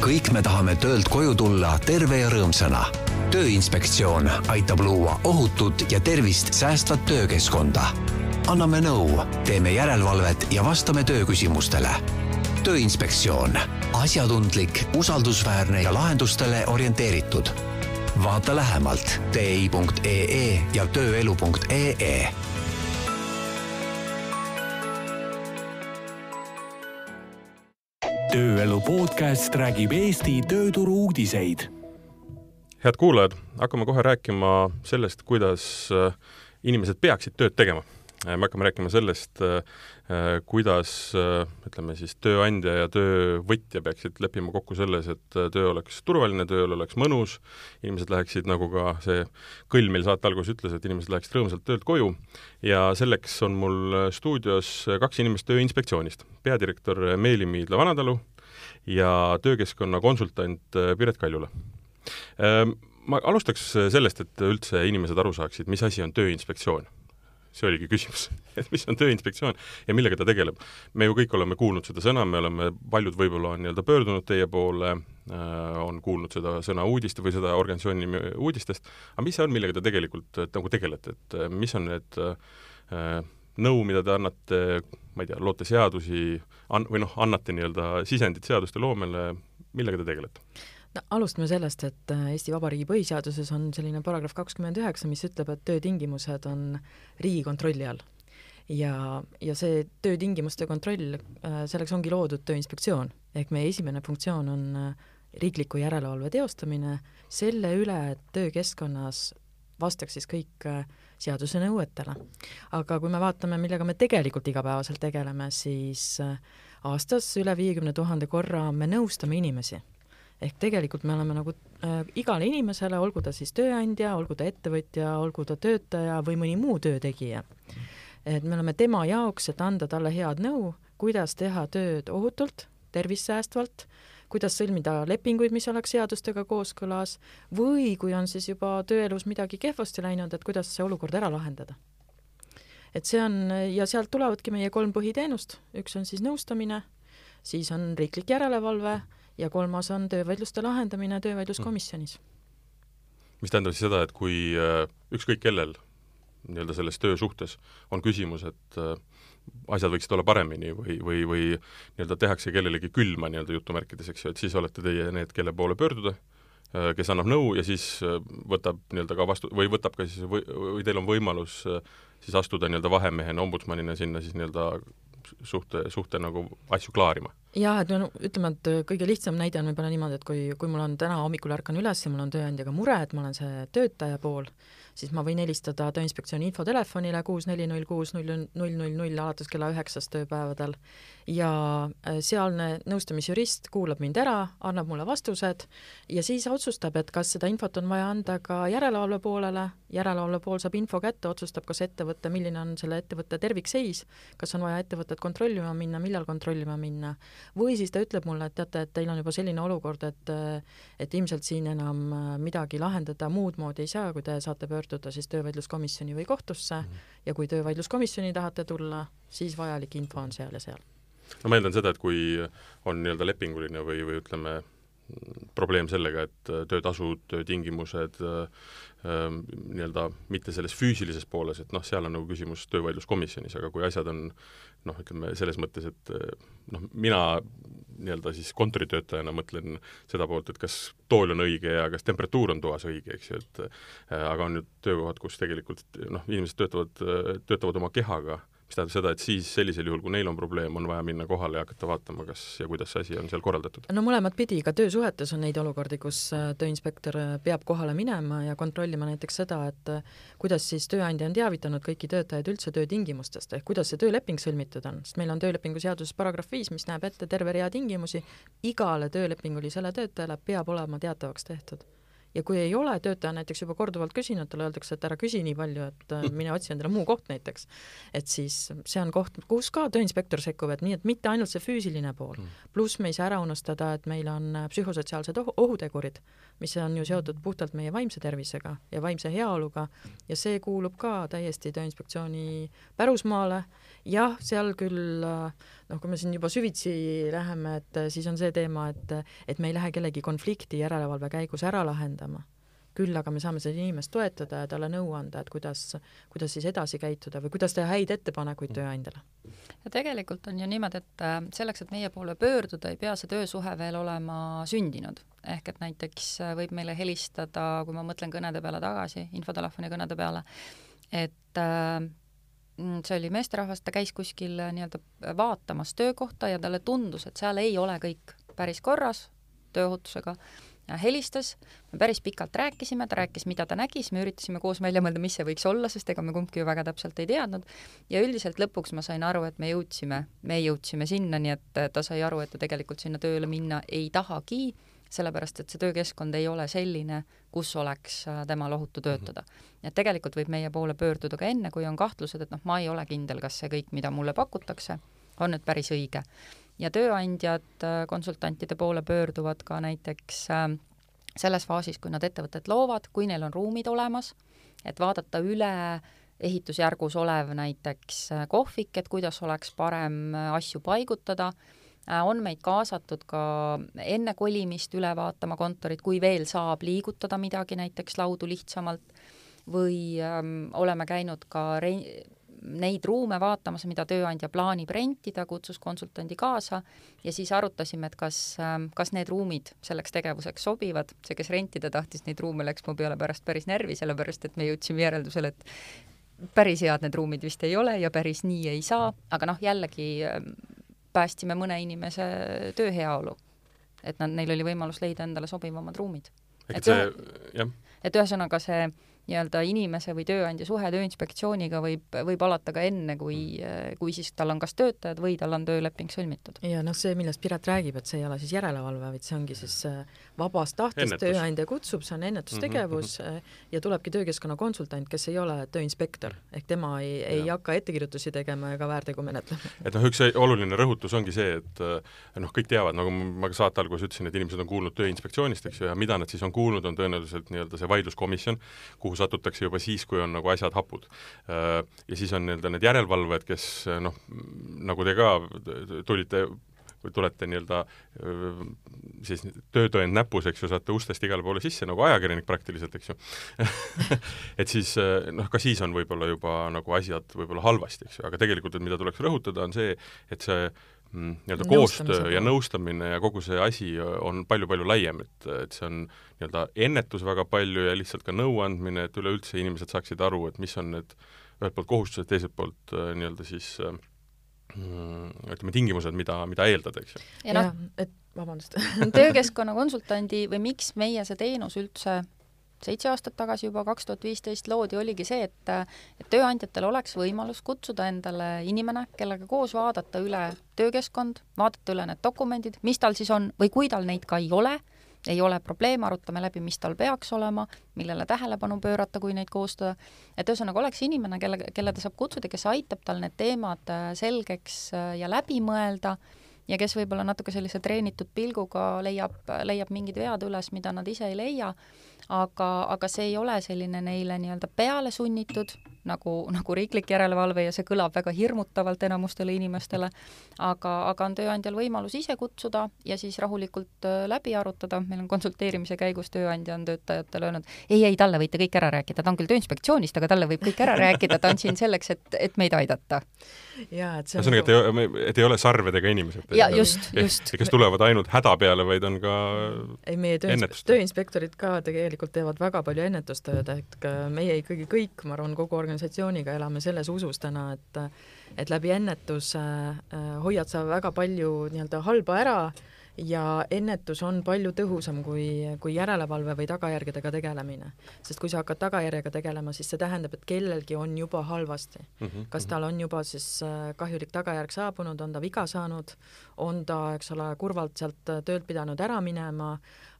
kõik me tahame töölt koju tulla terve ja rõõmsana. tööinspektsioon aitab luua ohutut ja tervist säästvat töökeskkonda. anname nõu, teeme järelevalvet ja vastame tööküsimustele. tööinspektsioon, asjatundlik, usaldusväärne ja lahendustele orienteeritud. vaata lähemalt ti.ee ja tööelu.ee tööelu podcast räägib Eesti tööturu uudiseid. head kuulajad, hakkame kohe rääkima sellest, kuidas äh, inimesed peaksid tööd tegema. Äh, me hakkame rääkima sellest, äh, kuidas ütleme siis tööandja ja töövõtja peaksid leppima kokku selles, et töö oleks turvaline, tööl oleks mõnus, inimesed läheksid, nagu ka see kõll meil saate alguses ütles, et inimesed läheksid rõõmsalt töölt koju. Ja selleks on mul stuudios kaks inimest Tööinspektsioonist, peadirektor Meeli Miidla-Vanatalu ja töökeskkonna konsultant Piret Kaljula. Ma alustaks sellest, et üldse inimesed aru saaksid, mis asi on Tööinspektsioon see oligi küsimus, et mis on Tööinspektsioon ja millega ta tegeleb. me ju kõik oleme kuulnud seda sõna, me oleme, paljud võib-olla on nii-öelda pöördunud teie poole äh,, on kuulnud seda sõna uudiste või seda organisatsiooni nimi uudistest, aga mis see on, millega te tegelikult nagu tegelete, et äh, mis on need äh, nõu, mida te annate, ma ei tea, loote seadusi, an-, või noh, annate nii-öelda sisendit seaduste loomele, millega te tegelete? No alustame sellest, et äh, Eesti Vabariigi põhiseaduses on selline paragrahv kakskümmend üheksa, mis ütleb, et töötingimused on riigi kontrolli all. ja, ja see töötingimuste kontroll, äh, selleks ongi loodud Tööinspektsioon, ehk meie esimene funktsioon on äh, riikliku järelevalve teostamine selle üle, et töökeskkonnas vastaks siis kõik seaduse nõuetele. aga kui me vaatame, millega me tegelikult igapäevaselt tegeleme, siis aastas üle viiekümne tuhande korra me nõustame inimesi ehk tegelikult me oleme nagu äh, igale inimesele, olgu ta siis tööandja, olgu ta ettevõtja, olgu ta töötaja või mõni muu töötegija, et me oleme tema jaoks, et anda talle head nõu, kuidas teha tööd ohutult, tervist säästvalt, kuidas sõlmida lepinguid, mis oleks seadustega kooskõlas, või kui on siis juba tööelus midagi kehvasti läinud, et kuidas see olukord ära lahendada. et see on, ja sealt tulevadki meie kolm põhiteenust, üks on siis nõustamine, siis on riiklik järelevalve ja kolmas on töövaidluste lahendamine töövaidluskomisjonis. mis tähendab siis seda, et kui äh, ükskõik kellel nii-öelda selles töösuhtes on küsimus, et äh, asjad võiksid olla paremini või, või, või nii-öelda tehakse kellelegi külma nii-öelda jutumärkides, eks ju, et siis olete teie need, kelle poole pöörduda, äh, kes annab nõu ja siis võtab nii-öelda ka vastu, või võtab ka siis või, või teil on võimalus siis astuda nii-öelda vahemehena, ombudsmanina sinna siis nii-öelda suhte, suhte nagu asju klaarima. Jah, et no ütleme, et kõige lihtsam näide on võib-olla niimoodi, et kui, kui mul on täna hommikul ärkan üles ja mul on tööandjaga mure, et ma olen see töötaja pool, siis ma võin helistada Tööinspektsiooni infotelefonile kuus neli null kuus null null null null alates kella üheksast tööpäevadel. Ja äh, sealne nõustamisjurist kuulab mind ära, annab mulle vastused ja siis otsustab, et kas seda infot on vaja anda ka järelevalve poolele, järelevalve pool saab info kätte, otsustab, kas ettevõte, milline on selle ettevõtte tervikseis, kas on vaja ettevõtet kontrollima minna, millal kontrollima minna, või siis ta ütleb mulle, et teate, et teil on juba selline olukord, et et ilmselt siin enam midagi lahendada muud moodi ei saa, kui te saate pöörduda siis töövaidluskomisjoni või kohtusse mm. ja kui töövaidluskomisjoni tahate tulla, siis vajalik info on seal ja seal no ma eeldan seda, et kui on nii-öelda lepinguline või, või ütleme, probleem sellega, et töötasud, töötingimused äh, nii-öelda mitte selles füüsilises pooles, et noh, seal on nagu küsimus töövaidluskomisjonis, aga kui asjad on noh, ütleme selles mõttes, et noh, mina nii-öelda siis kontoritöötajana mõtlen seda poolt, et kas tool on õige ja kas temperatuur on toas õige, eks ju, et aga on ju töökohad, kus tegelikult noh, inimesed töötavad, töötavad oma kehaga mis tähendab seda, et siis sellisel juhul, kui neil on probleem, on vaja minna kohale ja hakata vaatama, kas ja kuidas see asi on seal korraldatud? no mõlemat pidi, ka töösuhetes on neid olukordi, kus äh, tööinspektor äh, peab kohale minema ja kontrollima näiteks seda, et äh, kuidas siis tööandja on teavitanud kõiki töötajaid üldse töötingimustest, ehk kuidas see tööleping sõlmitud on, sest meil on töölepingu seaduses paragrahv viis, mis näeb ette terve rea tingimusi, igale töölepingulisele töötajale peab olema teatavaks tehtud ja kui ei ole, töötaja on näiteks juba korduvalt küsinud, talle öeldakse, et ära küsi nii palju, et äh, mine otsi endale muu koht näiteks. et siis see on koht, kus ka tööinspektor sekkub, et nii, et mitte ainult see füüsiline pool mm., pluss me ei saa ära unustada, et meil on äh, psühhosotsiaalsed ohutegurid, mis on ju seotud puhtalt meie vaimse tervisega ja vaimse heaoluga ja see kuulub ka täiesti Tööinspektsiooni pärusmaale, jah, seal küll äh, noh, kui me siin juba süvitsi läheme, et siis on see teema, et, et me ei lähe kellegi konflikti järelevalve käigus ära lahendama küll aga me saame seda inimest toetada ja talle nõu anda, et kuidas, kuidas siis edasi käituda või kuidas teha häid ettepanekuid tööandjale. ja tegelikult on ju niimoodi, et äh, selleks, et meie poole pöörduda, ei pea see töösuhe veel olema sündinud. ehk et näiteks äh, võib meile helistada, kui ma mõtlen kõnede peale tagasi, infotelefoni kõnede peale, et äh, see oli meesterahvas, ta käis kuskil äh, nii-öelda äh, vaatamas töökohta ja talle tundus, et seal ei ole kõik päris korras tööohutusega, helistas, me päris pikalt rääkisime, ta rääkis, mida ta nägi, siis me üritasime koos välja mõelda, mis see võiks olla, sest ega me kumbki ju väga täpselt ei teadnud, ja üldiselt lõpuks ma sain aru, et me jõudsime, me jõudsime sinnani, et äh, ta sai aru, et ta tegelikult sinna tööle minna ei tahagi, sellepärast et see töökeskkond ei ole selline, kus oleks äh, temal ohutu töötada. et tegelikult võib meie poole pöörduda ka enne, kui on kahtlused, et noh, ma ei ole kindel, kas see kõik, mida mulle pakutakse, on nüüd päris õige. ja tööandjad äh, konsultantide poole pöörduvad ka näiteks äh, selles faasis, kui nad ettevõtet loovad, kui neil on ruumid olemas, et vaadata üle ehitusjärgus olev näiteks kohvik, et kuidas oleks parem asju paigutada on meid kaasatud ka enne kolimist üle vaatama kontorit, kui veel saab liigutada midagi, näiteks laudu lihtsamalt, või ähm, oleme käinud ka re-, neid ruume vaatamas, mida tööandja plaanib rentida, kutsus konsultandi kaasa ja siis arutasime, et kas, ähm, kas need ruumid selleks tegevuseks sobivad, see, kes rentida tahtis neid ruume, läks mu peale pärast päris närvi, sellepärast et me jõudsime järeldusele, et päris head need ruumid vist ei ole ja päris nii ei saa, aga noh, jällegi ähm, päästsime mõne inimese tööheaolu. et nad, neil oli võimalus leida endale sobivamad ruumid. et see, jah. et ühesõnaga see nii-öelda inimese või tööandja suhe Tööinspektsiooniga võib, võib alata ka enne, kui, kui siis tal on kas töötajad või tal on tööleping sõlmitud. ja noh, see, millest Piret räägib, et see ei ole siis järelevalve, vaid see ongi siis äh, vabast tahtest tööandja kutsub, see on ennetustegevus mm -hmm. ja tulebki töökeskkonna konsultant, kes ei ole tööinspektor, ehk tema ei, ei ja. hakka ettekirjutusi tegema ega väärtegu menetlema. et noh, üks oluline rõhutus ongi see, et äh, noh, kõik teavad, nagu ma ka saate alguses ütlesin, et inimesed on kuulnud Tööinspektsioonist, eks ju, ja mida nad siis on kuulnud, on tõenäoliselt nii-öelda see vaidluskomisjon, kuhu satutakse juba siis, kui on nagu asjad hapud. Ja siis on nii-öelda need järelevalvajad, kes noh, nagu te ka tulite kui tulete nii-öelda siis töötõend näpus, eks ju, saate ustest igale poole sisse nagu ajakirjanik praktiliselt, eks ju. Et siis noh, ka siis on võib-olla juba nagu asjad võib-olla halvasti, eks ju, aga tegelikult, et mida tuleks rõhutada, on see, et see mm, nii-öelda koostöö ja nõustamine ja kogu see asi on palju-palju laiem, et, et see on nii-öelda ennetus väga palju ja lihtsalt ka nõuandmine, et üleüldse inimesed saaksid aru, et mis on need ühelt poolt kohustused, teiselt poolt nii-öelda siis äh, ütleme, tingimused, mida, mida eeldada, eks ju. ja noh, et vabandust töökeskkonna konsultandi või miks meie see teenus üldse seitse aastat tagasi juba, kaks tuhat viisteist loodi, oligi see, et et tööandjatel oleks võimalus kutsuda endale inimene, kellega koos vaadata üle töökeskkond, vaadata üle need dokumendid, mis tal siis on või kui tal neid ka ei ole, ei ole probleem, arutame läbi, mis tal peaks olema, millele tähelepanu pöörata, kui neid koostada, et ühesõnaga oleks inimene, kelle, kelle ta saab kutsuda, kes aitab tal need teemad äh, selgeks äh, ja läbi mõelda ja kes võib-olla natuke sellise treenitud pilguga leiab, leiab mingid vead üles, mida nad ise ei leia, aga, aga see ei ole selline neile nii-öelda peale sunnitud, nagu, nagu riiklik järelevalve ja see kõlab väga hirmutavalt enamustele inimestele, aga, aga on tööandjal võimalus ise kutsuda ja siis rahulikult äh, läbi arutada, meil on konsulteerimise käigus tööandja on töötajatele öelnud, ei, ei, talle võite kõik ära rääkida, ta on küll Tööinspektsioonist, aga talle võib kõik ära rääkida, ta on siin selleks, et, et meid aidata. jaa, et see ühesõnaga, et ei, et ei ole sarvedega inimesed. ja just, just. kes tulevad ainult häda peale, vaid on ka ei, meie tööins-, tööinspektorid ka tegelikult teevad väga palju ennetustööd, et meie ikkagi kõik, ma arvan, kogu organisatsiooniga elame selles usus täna, et et läbi ennetuse äh, hoiad sa väga palju nii-öelda halba ära ja ennetus on palju tõhusam kui, kui järelevalve või tagajärgedega tegelemine. sest kui sa hakkad tagajärjega tegelema, siis see tähendab, et kellelgi on juba halvasti mm. -hmm. kas tal on juba siis äh, kahjulik tagajärg saabunud, on ta viga saanud, on ta, eks ole, kurvalt sealt töölt pidanud ära minema,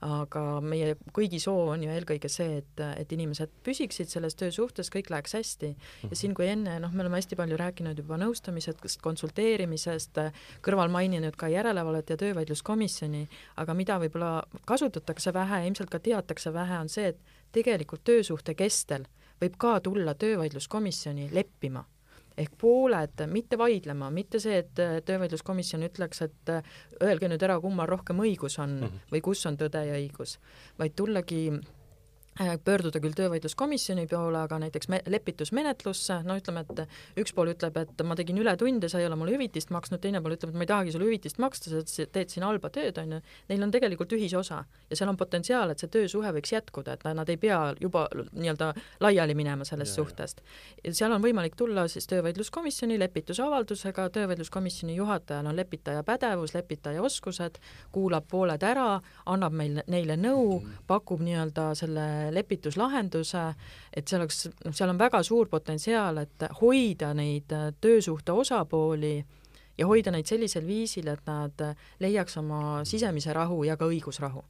aga meie kõigi soov on ju eelkõige see, et, et inimesed püsiksid selles töösuhtes, kõik läheks hästi. ja siin, kui enne, noh, me oleme hästi palju rääkinud juba nõustamisest, konsulteerimisest, kõrval maininud ka järelevalvet ja töövaidluskomisjoni, aga mida võib-olla kasutatakse vähe ja ilmselt ka teatakse vähe, on see, et tegelikult töösuhte kestel võib ka tulla töövaidluskomisjoni leppima ehk pooled mitte vaidlema, mitte see, et töövaidluskomisjon ütleks, et öelge nüüd ära, kummal rohkem õigus on mm -hmm. või kus on tõde ja õigus, vaid tullagi Äh, pöörduda küll töövaidluskomisjoni poole, aga näiteks me-, lepitusmenetlusse, no ütleme, et üks pool ütleb, et ma tegin ületunde, sa ei ole mulle hüvitist maksnud, teine pool ütleb, et ma ei tahagi sulle hüvitist maksta, sa teed siin halba tööd, on ju, neil on tegelikult ühisosa ja seal on potentsiaal, et see töösuhe võiks jätkuda, et nad ei pea juba nii-öelda laiali minema sellest ja, suhtest. seal on võimalik tulla siis töövaidluskomisjoni lepitusavaldusega, töövaidluskomisjoni juhatajal on lepitaja pädevus, lepitaja oskused, kuulab pooled ära, annab meil, neile nõu, mm. pakub nii-öelda selle lepituslahenduse, et see oleks, noh, seal on väga suur potentsiaal, et hoida neid äh, töösuhte osapooli ja hoida neid sellisel viisil, et nad leiaks oma sisemise rahu ja ka õigusrahu.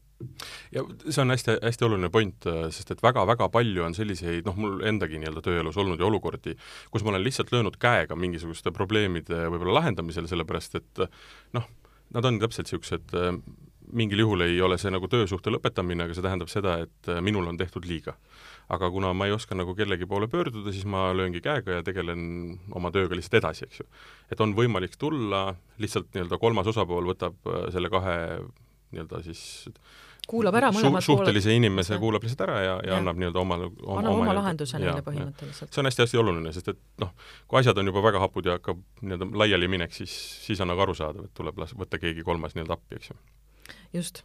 Ja see on hästi-hästi oluline point, äh, sest et väga-väga palju on selliseid, noh, mul endagi nii-öelda tööelus olnud ju olukordi, kus ma olen lihtsalt löönud käega mingisuguste probleemide võib-olla lahendamisel, sellepärast et noh, nad on täpselt niisugused äh, mingil juhul ei ole see nagu töösuhte lõpetamine, aga see tähendab seda, et äh, minul on tehtud liiga. aga kuna ma ei oska nagu kellegi poole pöörduda, siis ma lööngi käega ja tegelen oma tööga lihtsalt edasi, eks ju. et on võimalik tulla, lihtsalt nii-öelda kolmas osapool võtab äh, selle kahe nii-öelda siis kuulab ära mõlemad su suhtelise pooled. inimese kuulab lihtsalt ära ja, ja, ja. annab nii-öelda oma, oma, annab oma, oma lahenduse neile põhimõtteliselt. see on hästi-hästi oluline, sest et noh, kui asjad on juba väga hapud ja hakkab nii-öelda laiali minek, siis, siis on nagu arusaadav, et tuleb las-, võtta keegi kolmas nii-öelda appi, eks ju just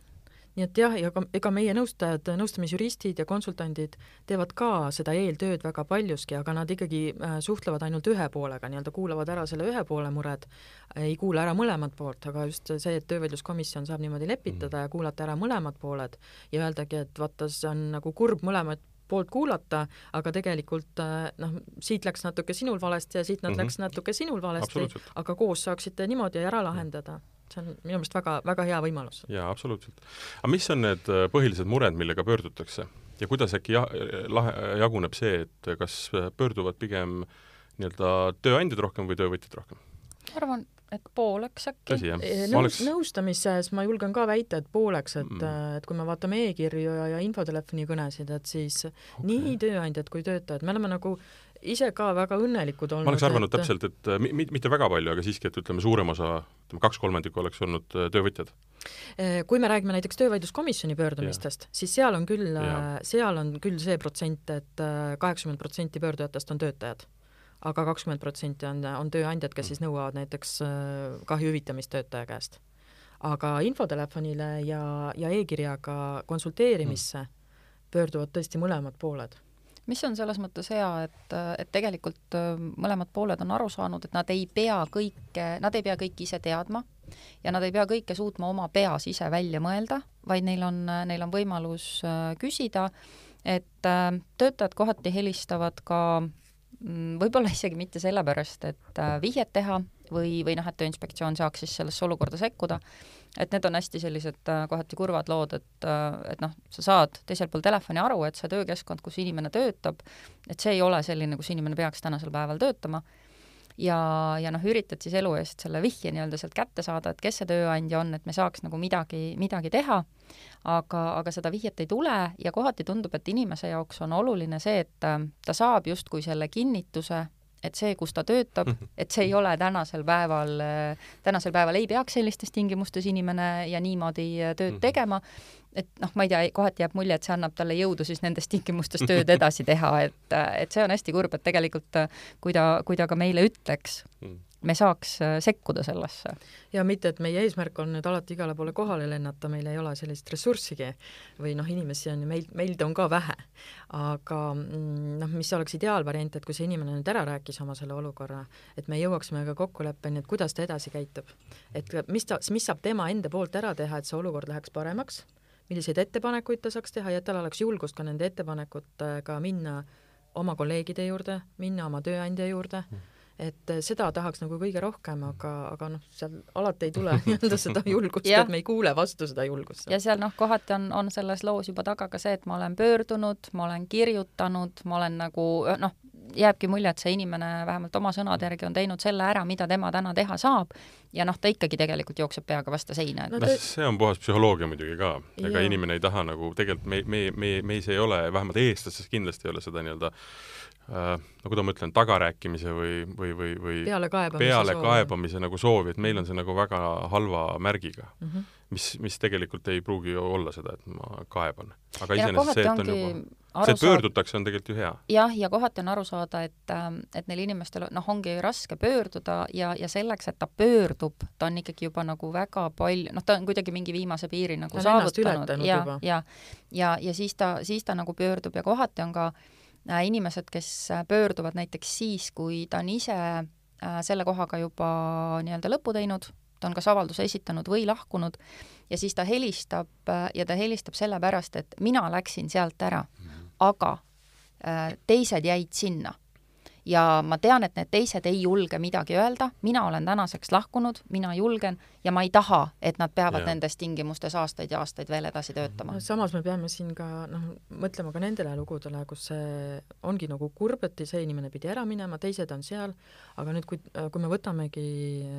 nii et jah, ja ka ega meie nõustajad, nõustamisjuristid ja konsultandid teevad ka seda eeltööd väga paljuski, aga nad ikkagi äh, suhtlevad ainult ühe poolega, nii-öelda kuulavad ära selle ühe poole mured, ei kuula ära mõlemat poolt, aga just see, et töövaidluskomisjon saab niimoodi lepitada mm. ja kuulata ära mõlemad pooled ja öeldagi, et vaata, see on nagu kurb mõlemat poolt kuulata, aga tegelikult äh, noh, siit läks natuke sinul valesti ja siit nad mm -hmm. läks natuke sinul valesti, aga koos saaksite niimoodi ära lahendada see on minu meelest väga, väga hea võimalus. jaa, absoluutselt. aga mis on need äh, põhilised mured, millega pöördutakse ja kuidas äkki ja-, lahe, jaguneb see, et kas pöörduvad pigem nii-öelda tööandjad rohkem või töövõtjad rohkem? ma arvan, et pooleks äkki. Nõus, oleks... nõustamises ma julgen ka väita, et pooleks, et mm., et kui me vaatame e-kirju ja, ja infotelefoni kõnesid, et siis okay. nii tööandjad kui töötajad, me oleme nagu ise ka väga õnnelikud olnud. ma oleks arvanud et... täpselt, et äh, mi-, mitte väga palju, aga siiski, et ütleme, suurem osa, ütleme kaks kolmandikku oleks olnud äh, töövõtjad. Äh, kui me räägime näiteks töövaidluskomisjoni pöördumistest, siis seal on küll, seal on küll see protsent et, et kaheksakümmend protsenti pöördujatest on töötajad aga kakskümmend protsenti on, on tööandjad, kes siis nõuavad näiteks kahju hüvitamist töötaja käest. aga infotelefonile ja, ja e-kirjaga konsulteerimisse mm. pöörduvad tõesti mõlemad pooled mis on selles mõttes hea, et, et tegelikult äh, mõlemad pooled on aru saanud, et nad ei pea kõike, nad ei pea kõike ise teadma ja nad ei pea kõike suutma oma peas ise välja mõelda, vaid neil on, neil on võimalus äh, küsida, et äh, töötajad kohati helistavad ka mm, võib-olla isegi mitte sellepärast, et vihjet teha või, või noh, et Tööinspektsioon saaks siis sellesse olukorda sekkuda, et need on hästi sellised äh, kohati kurvad lood, et, äh, et noh, sa saad teisel pool telefoni aru, et see töökeskkond, kus inimene töötab, et see ei ole selline, kus inimene peaks tänasel päeval töötama, ja, ja noh, üritad siis elu eest selle vihje nii-öelda sealt kätte saada, et kes see tööandja on, et me saaks nagu midagi, midagi teha, aga, aga seda vihjet ei tule ja kohati tundub, et inimese jaoks on oluline see, et äh, ta saab justkui selle kinnituse, et see, kus ta töötab, mhm. et see ei ole tänasel päeval, tänasel päeval ei peaks sellistes tingimustes inimene ja niimoodi tööd mhm. tegema, et noh, ma ei tea, kohati jääb mulje, et see annab talle jõudu siis nendes tingimustes tööd edasi teha, et, et see on hästi kurb, et tegelikult kui ta, kui ta ka meile ütleks, mhm me saaks äh, sekkuda sellesse. ja mitte, et meie eesmärk on nüüd alati igale poole kohale lennata, meil ei ole sellist ressurssigi või noh, inimesi on ju meil, meid on ka vähe. aga mm, noh, mis oleks ideaalvariant, et kui see inimene nüüd ära rääkis oma selle olukorra, et me jõuaksime ka kokkuleppeni, et kuidas ta edasi käitub. et mis ta, mis saab tema enda poolt ära teha, et see olukord läheks paremaks, milliseid ettepanekuid ta saaks teha ja et tal oleks julgust ka nende ettepanekutega minna oma kolleegide juurde, minna oma tööandja juurde mm et eh, seda tahaks nagu kõige rohkem, aga, aga noh, seal alati ei tule nii-öelda seda julgust et me ei kuule vastu seda julgust. ja seal noh, kohati on, on selles loos juba taga ka see, et ma olen pöördunud, ma olen kirjutanud, ma olen nagu noh, jääbki mulje, et see inimene vähemalt oma sõnade järgi on teinud selle ära, mida tema täna teha saab, ja noh, ta ikkagi tegelikult jookseb peaga vastu seina, et noh, see on puhas psühholoogia muidugi ka. ega Jaa. inimene ei taha nagu, tegelikult me, me, me, meis ei ole, vähemalt eestlastes kindlasti ei ole seda nii-öelda äh, no kuidas ma ütlen, tagarääkimise või, või, või, või pealekaebamise pealekaebamise nagu soovi, et meil on see nagu väga halva märgiga mm. -hmm. mis, mis tegelikult ei pruugi ju olla seda, et ma kaeban. aga ja iseenesest see, et on juba, see, et pöördutakse, on tegelikult ju hea. jah, ja kohati on aru saada, et, ähm, et neil inimestel noh, ongi raske pöörduda ja, ja selleks, et ta pöördub, ta on ikkagi juba nagu väga palju, noh, ta on kuidagi mingi viimase piiri nagu Ta saavutanud ja juba., ja, ja, ja siis ta, siis ta nagu pöördub ja kohati on ka äh, inimesed, kes äh, pöörduvad näiteks siis, kui ta on ise äh, selle kohaga juba nii-öelda lõpu teinud, ta on kas avalduse esitanud või lahkunud, ja siis ta helistab äh, ja ta helistab sellepärast, et mina läksin sealt ära, aga äh, teised jäid sinna. Ja ma tean, et need teised ei julge midagi öelda, mina olen tänaseks lahkunud, mina julgen ja ma ei taha, et nad peavad Jaa. nendes tingimustes aastaid ja aastaid veel edasi töötama. No samas me peame siin ka noh, mõtlema ka nendele lugudele, kus see ongi nagu kurb, et see inimene pidi ära minema, teised on seal, aga nüüd, kui, kui me võtamegi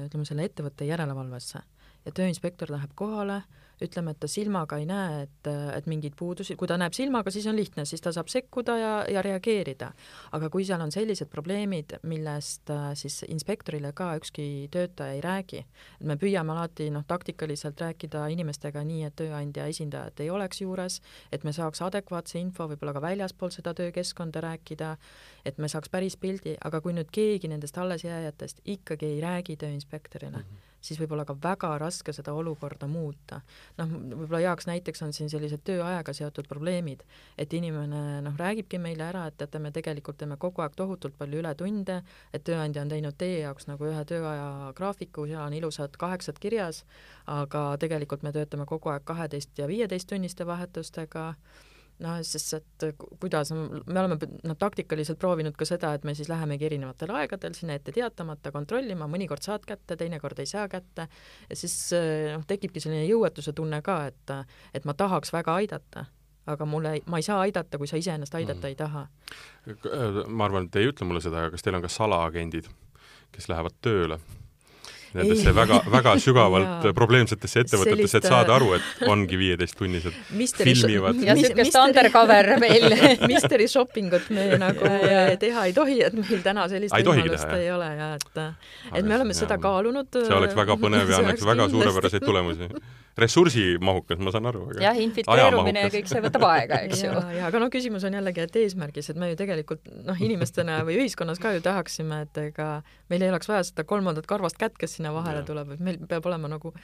ütleme, selle ettevõtte järelevalvesse ja tööinspektor läheb kohale, ütleme, et ta silmaga ei näe, et, et mingeid puudusi, kui ta näeb silmaga, siis on lihtne, siis ta saab sekkuda ja, ja reageerida. aga kui seal on sellised probleemid, millest siis inspektorile ka ükski töötaja ei räägi, et me püüame alati noh, taktikaliselt rääkida inimestega nii, et tööandja esindajad ei oleks juures, et me saaks adekvaatse info võib-olla ka väljaspool seda töökeskkonda rääkida, et me saaks päris pildi, aga kui nüüd keegi nendest allesjääjatest ikkagi ei räägi tööinspektorile mm, -hmm. Siis võib olla ka väga raske seda olukorda muuta. noh, võib-olla heaks näiteks on siin sellised tööajaga seotud probleemid, et inimene noh, räägibki meile ära, et teate, me tegelikult teeme kogu aeg tohutult palju ületunde, et tööandja on teinud teie jaoks nagu ühe tööaja graafiku, seal on ilusad kaheksad kirjas, aga tegelikult me töötame kogu aeg kaheteist ja viieteisttunniste vahetustega, noh, sest et ku- kuidas, me oleme noh, taktikaliselt proovinud ka seda, et me siis lähemegi erinevatel aegadel sinna ette teatamata kontrollima, mõnikord saad kätte, teinekord ei saa kätte, siis noh, tekibki selline jõuetuse tunne ka, et et ma tahaks väga aidata, aga mulle, ma ei saa aidata, kui sa iseennast aidata Mm. ei taha. ma arvan, et te ei ütle mulle seda, aga kas teil on ka salaagendid, kes lähevad tööle. Nendesse väga, väga sügavalt probleemsetesse ettevõtetesse, et saada äh, aru, et ongi viieteisttunnised Misteri filmivad. ja niisugust misteri- undercover meil Mystery shopping ut me nagu Ja, ja. eh, teha ei tohi, et meil täna sellist võimalust ei ole ja et et me oleme seda kaalunud. see oleks väga põnev ja annaks väga suurepäraseid tulemusi. Ressursimahukas, ma saan aru, aga jah, infiltreerumine ja kõik see võtab aega, eks ju ja, ja aga no küsimus on jällegi, et eesmärgis, et me ju tegelikult noh, inimestena või ühiskonnas ka ju tahaksime, et ega meil ei oleks vaja seda kolmandat karvast kätt, kes sinna vahele Jah. tuleb, et meil peab olema nagu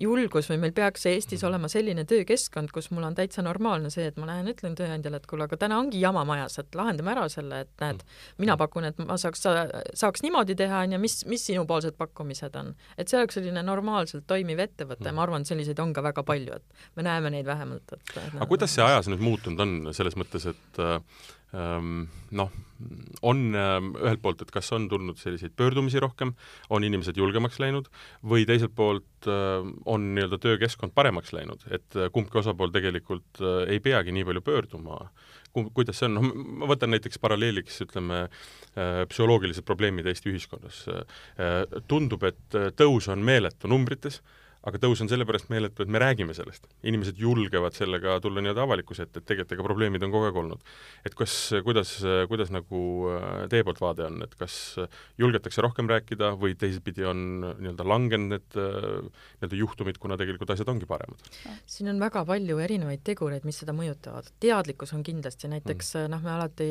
julgus või meil peaks Eestis olema selline töökeskkond, kus mul on täitsa normaalne see, et ma lähen ütlen tööandjale, et kuule, aga täna ongi jama majas, et lahendame ära selle, et näed, mina pakun, et ma saaks, saaks niimoodi teha, on ju, mis, mis sinupoolsed pakkumised on. et see oleks selline normaalselt toimiv ettevõte, ma arvan, et selliseid on ka väga palju, et me näeme neid vähemalt, et aga kuidas see ajas nüüd muutunud on, selles mõttes, et noh, on ähm, ühelt poolt, et kas on tulnud selliseid pöördumisi rohkem, on inimesed julgemaks läinud, või teiselt poolt äh, on nii-öelda töökeskkond paremaks läinud, et äh, kumbki osapool tegelikult äh, ei peagi nii palju pöörduma kuidas see on, noh ma võtan näiteks paralleeliks, ütleme, äh, psühholoogilised probleemid Eesti ühiskonnas. Tundub, et tõus on meeletu numbrites, aga tõus on sellepärast meeletu, et me räägime sellest. inimesed julgevad sellega tulla nii-öelda avalikkuse ette, et tegelikult ega probleemid on kogu aeg olnud. et kas, kuidas, kuidas nagu äh, teie poolt vaade on, et kas julgetakse rohkem rääkida või teisipidi on nii-öelda langenud need äh, nii-öelda juhtumid, kuna tegelikult asjad ongi paremad? siin on väga palju erinevaid tegureid, mis seda mõjutavad. teadlikkus on kindlasti, näiteks mm. noh, me alati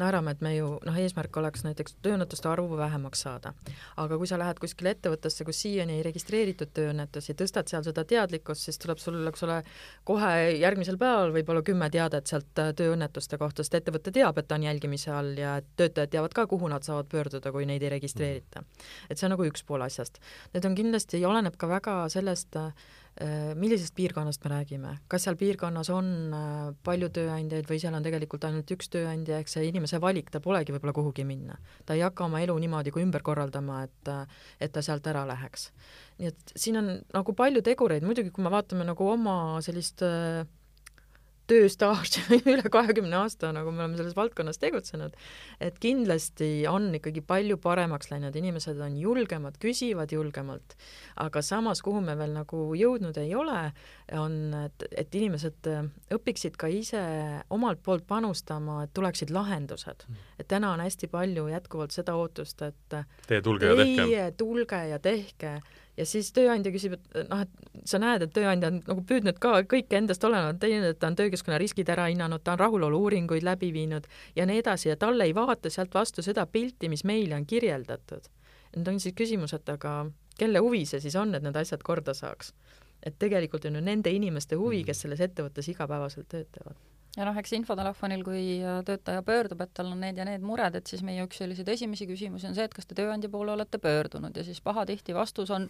naerame, et me ju noh, eesmärk oleks näiteks tööõnnetuste arvu vähemaks saada. aga kui sa lähed kuskile ettevõttesse, kus siiani ei registreeritud tööõnnetusi, tõstad seal seda teadlikkust, siis tuleb sul, eks ole, kohe järgmisel päeval võib-olla kümme teadet sealt äh, tööõnnetuste kohta, sest ettevõte teab, et ta on jälgimise all ja töötajad teavad ka, kuhu nad saavad pöörduda, kui neid ei registreerita. et see on nagu üks pool asjast. Need on kindlasti, oleneb ka väga sellest, millisest piirkonnast me räägime, kas seal piirkonnas on äh, palju tööandjaid või seal on tegelikult ainult üks tööandja, ehk see inimese valik, tal polegi võib-olla kuhugi minna. ta ei hakka oma elu niimoodi kui ümber korraldama, et, et ta sealt ära läheks. nii et siin on nagu palju tegureid, muidugi kui me vaatame nagu oma sellist äh, tööstaaž üle kahekümne aasta, nagu me oleme selles valdkonnas tegutsenud, et kindlasti on ikkagi palju paremaks läinud, inimesed on julgemad, küsivad julgemalt, aga samas, kuhu me veel nagu jõudnud ei ole, on, et, et inimesed äh, õpiksid ka ise omalt poolt panustama, et tuleksid lahendused. Mm. et täna on hästi palju jätkuvalt seda ootust, et teie tulge ja tehke. Teie tulge ja tehke ja siis tööandja küsib, et noh, et sa näed, et tööandja on nagu püüdnud ka kõike endast olenevat teinud, et ta on töökeskkonna riskid ära hinnanud, ta on rahulolu-uuringuid läbi viinud ja nii edasi ja talle ei vaata sealt vastu seda pilti, mis meile on kirjeldatud. nüüd on siis küsimus, et aga kelle huvi see siis on, et need asjad korda saaks? et tegelikult on ju nende inimeste huvi, kes selles ettevõttes igapäevaselt töötavad ja noh, eks infotelefonil, kui äh, töötaja pöördub, et tal on need ja need mured, et siis meie üks selliseid esimesi küsimusi on see, et kas te tööandja poole olete pöördunud? Ja siis pahatihti vastus on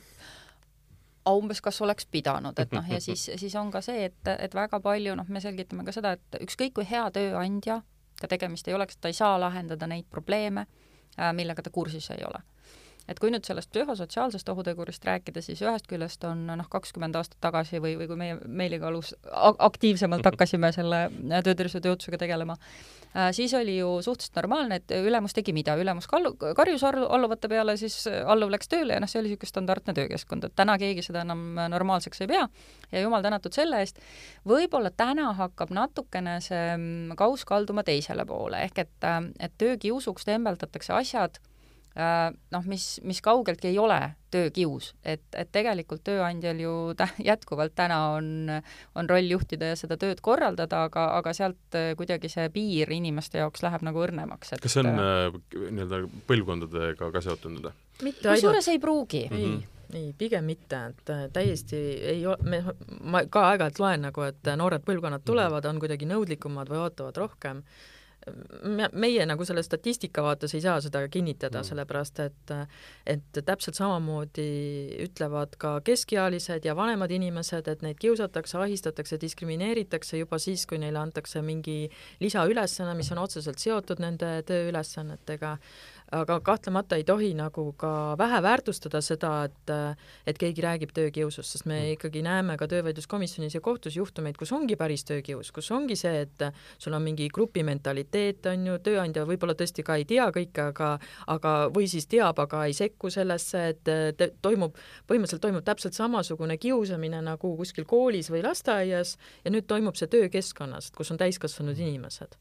umbes kas oleks pidanud, et noh, ja siis, siis on ka see, et, et väga palju, noh, me selgitame ka seda, et ükskõik kui hea tööandja ka tegemist ei oleks, ta ei saa lahendada neid probleeme, äh, millega ta kursis ei ole et kui nüüd sellest psühhosotsiaalsest ohutegurist rääkida, siis ühest küljest on noh, kakskümmend aastat tagasi või, või kui meie Meeliga alus aktiivsemalt hakkasime selle töötervishoiu tööohutusega tegelema äh,, siis oli ju suhteliselt normaalne, et ülemus tegi mida, ülemus kallu, karjus alluvate peale, siis alluv läks tööle ja noh, see oli niisugune standardne töökeskkond, et täna keegi seda enam normaalseks ei pea ja jumal tänatud selle eest. võib-olla täna hakkab natukene see mm, kauss kalduma teisele poole, ehk et, äh, et töökiusuks tembeldatakse asjad noh, mis, mis kaugeltki ei ole töökius, et, et tegelikult tööandjal ju tä-, jätkuvalt täna on, on roll juhtida ja seda tööd korraldada, aga, aga sealt äh, kuidagi see piir inimeste jaoks läheb nagu õrnemaks, et kas see on äh, nii-öelda põlvkondadega ka seotud nüüd? kusjuures ei pruugi mm. -hmm ei, pigem mitte, et täiesti ei ole, me, ma ka aeg-ajalt loen nagu, et noored põlvkonnad tulevad, on kuidagi nõudlikumad või ootavad rohkem meie nagu selle statistika vaates ei saa seda kinnitada mm., sellepärast et et täpselt samamoodi ütlevad ka keskealised ja vanemad inimesed, et neid kiusatakse, ahistatakse, diskrimineeritakse juba siis, kui neile antakse mingi lisaülesanne, mis on otseselt seotud nende tööülesannetega aga kahtlemata ei tohi nagu ka vähe väärtustada seda, et et keegi räägib töökiusust, sest me mm. ikkagi näeme ka töövaidluskomisjonis ja kohtus juhtumeid, kus ongi päris töökius, kus ongi see, et sul on mingi grupimentaliteet, on ju, tööandja võib-olla tõesti ka ei tea kõike, aga aga või siis teab, aga ei sekku sellesse, et te, toimub, põhimõtteliselt toimub täpselt samasugune kiusamine nagu kuskil koolis või lasteaias ja nüüd toimub see töökeskkonnas, kus on täiskasvanud inimesed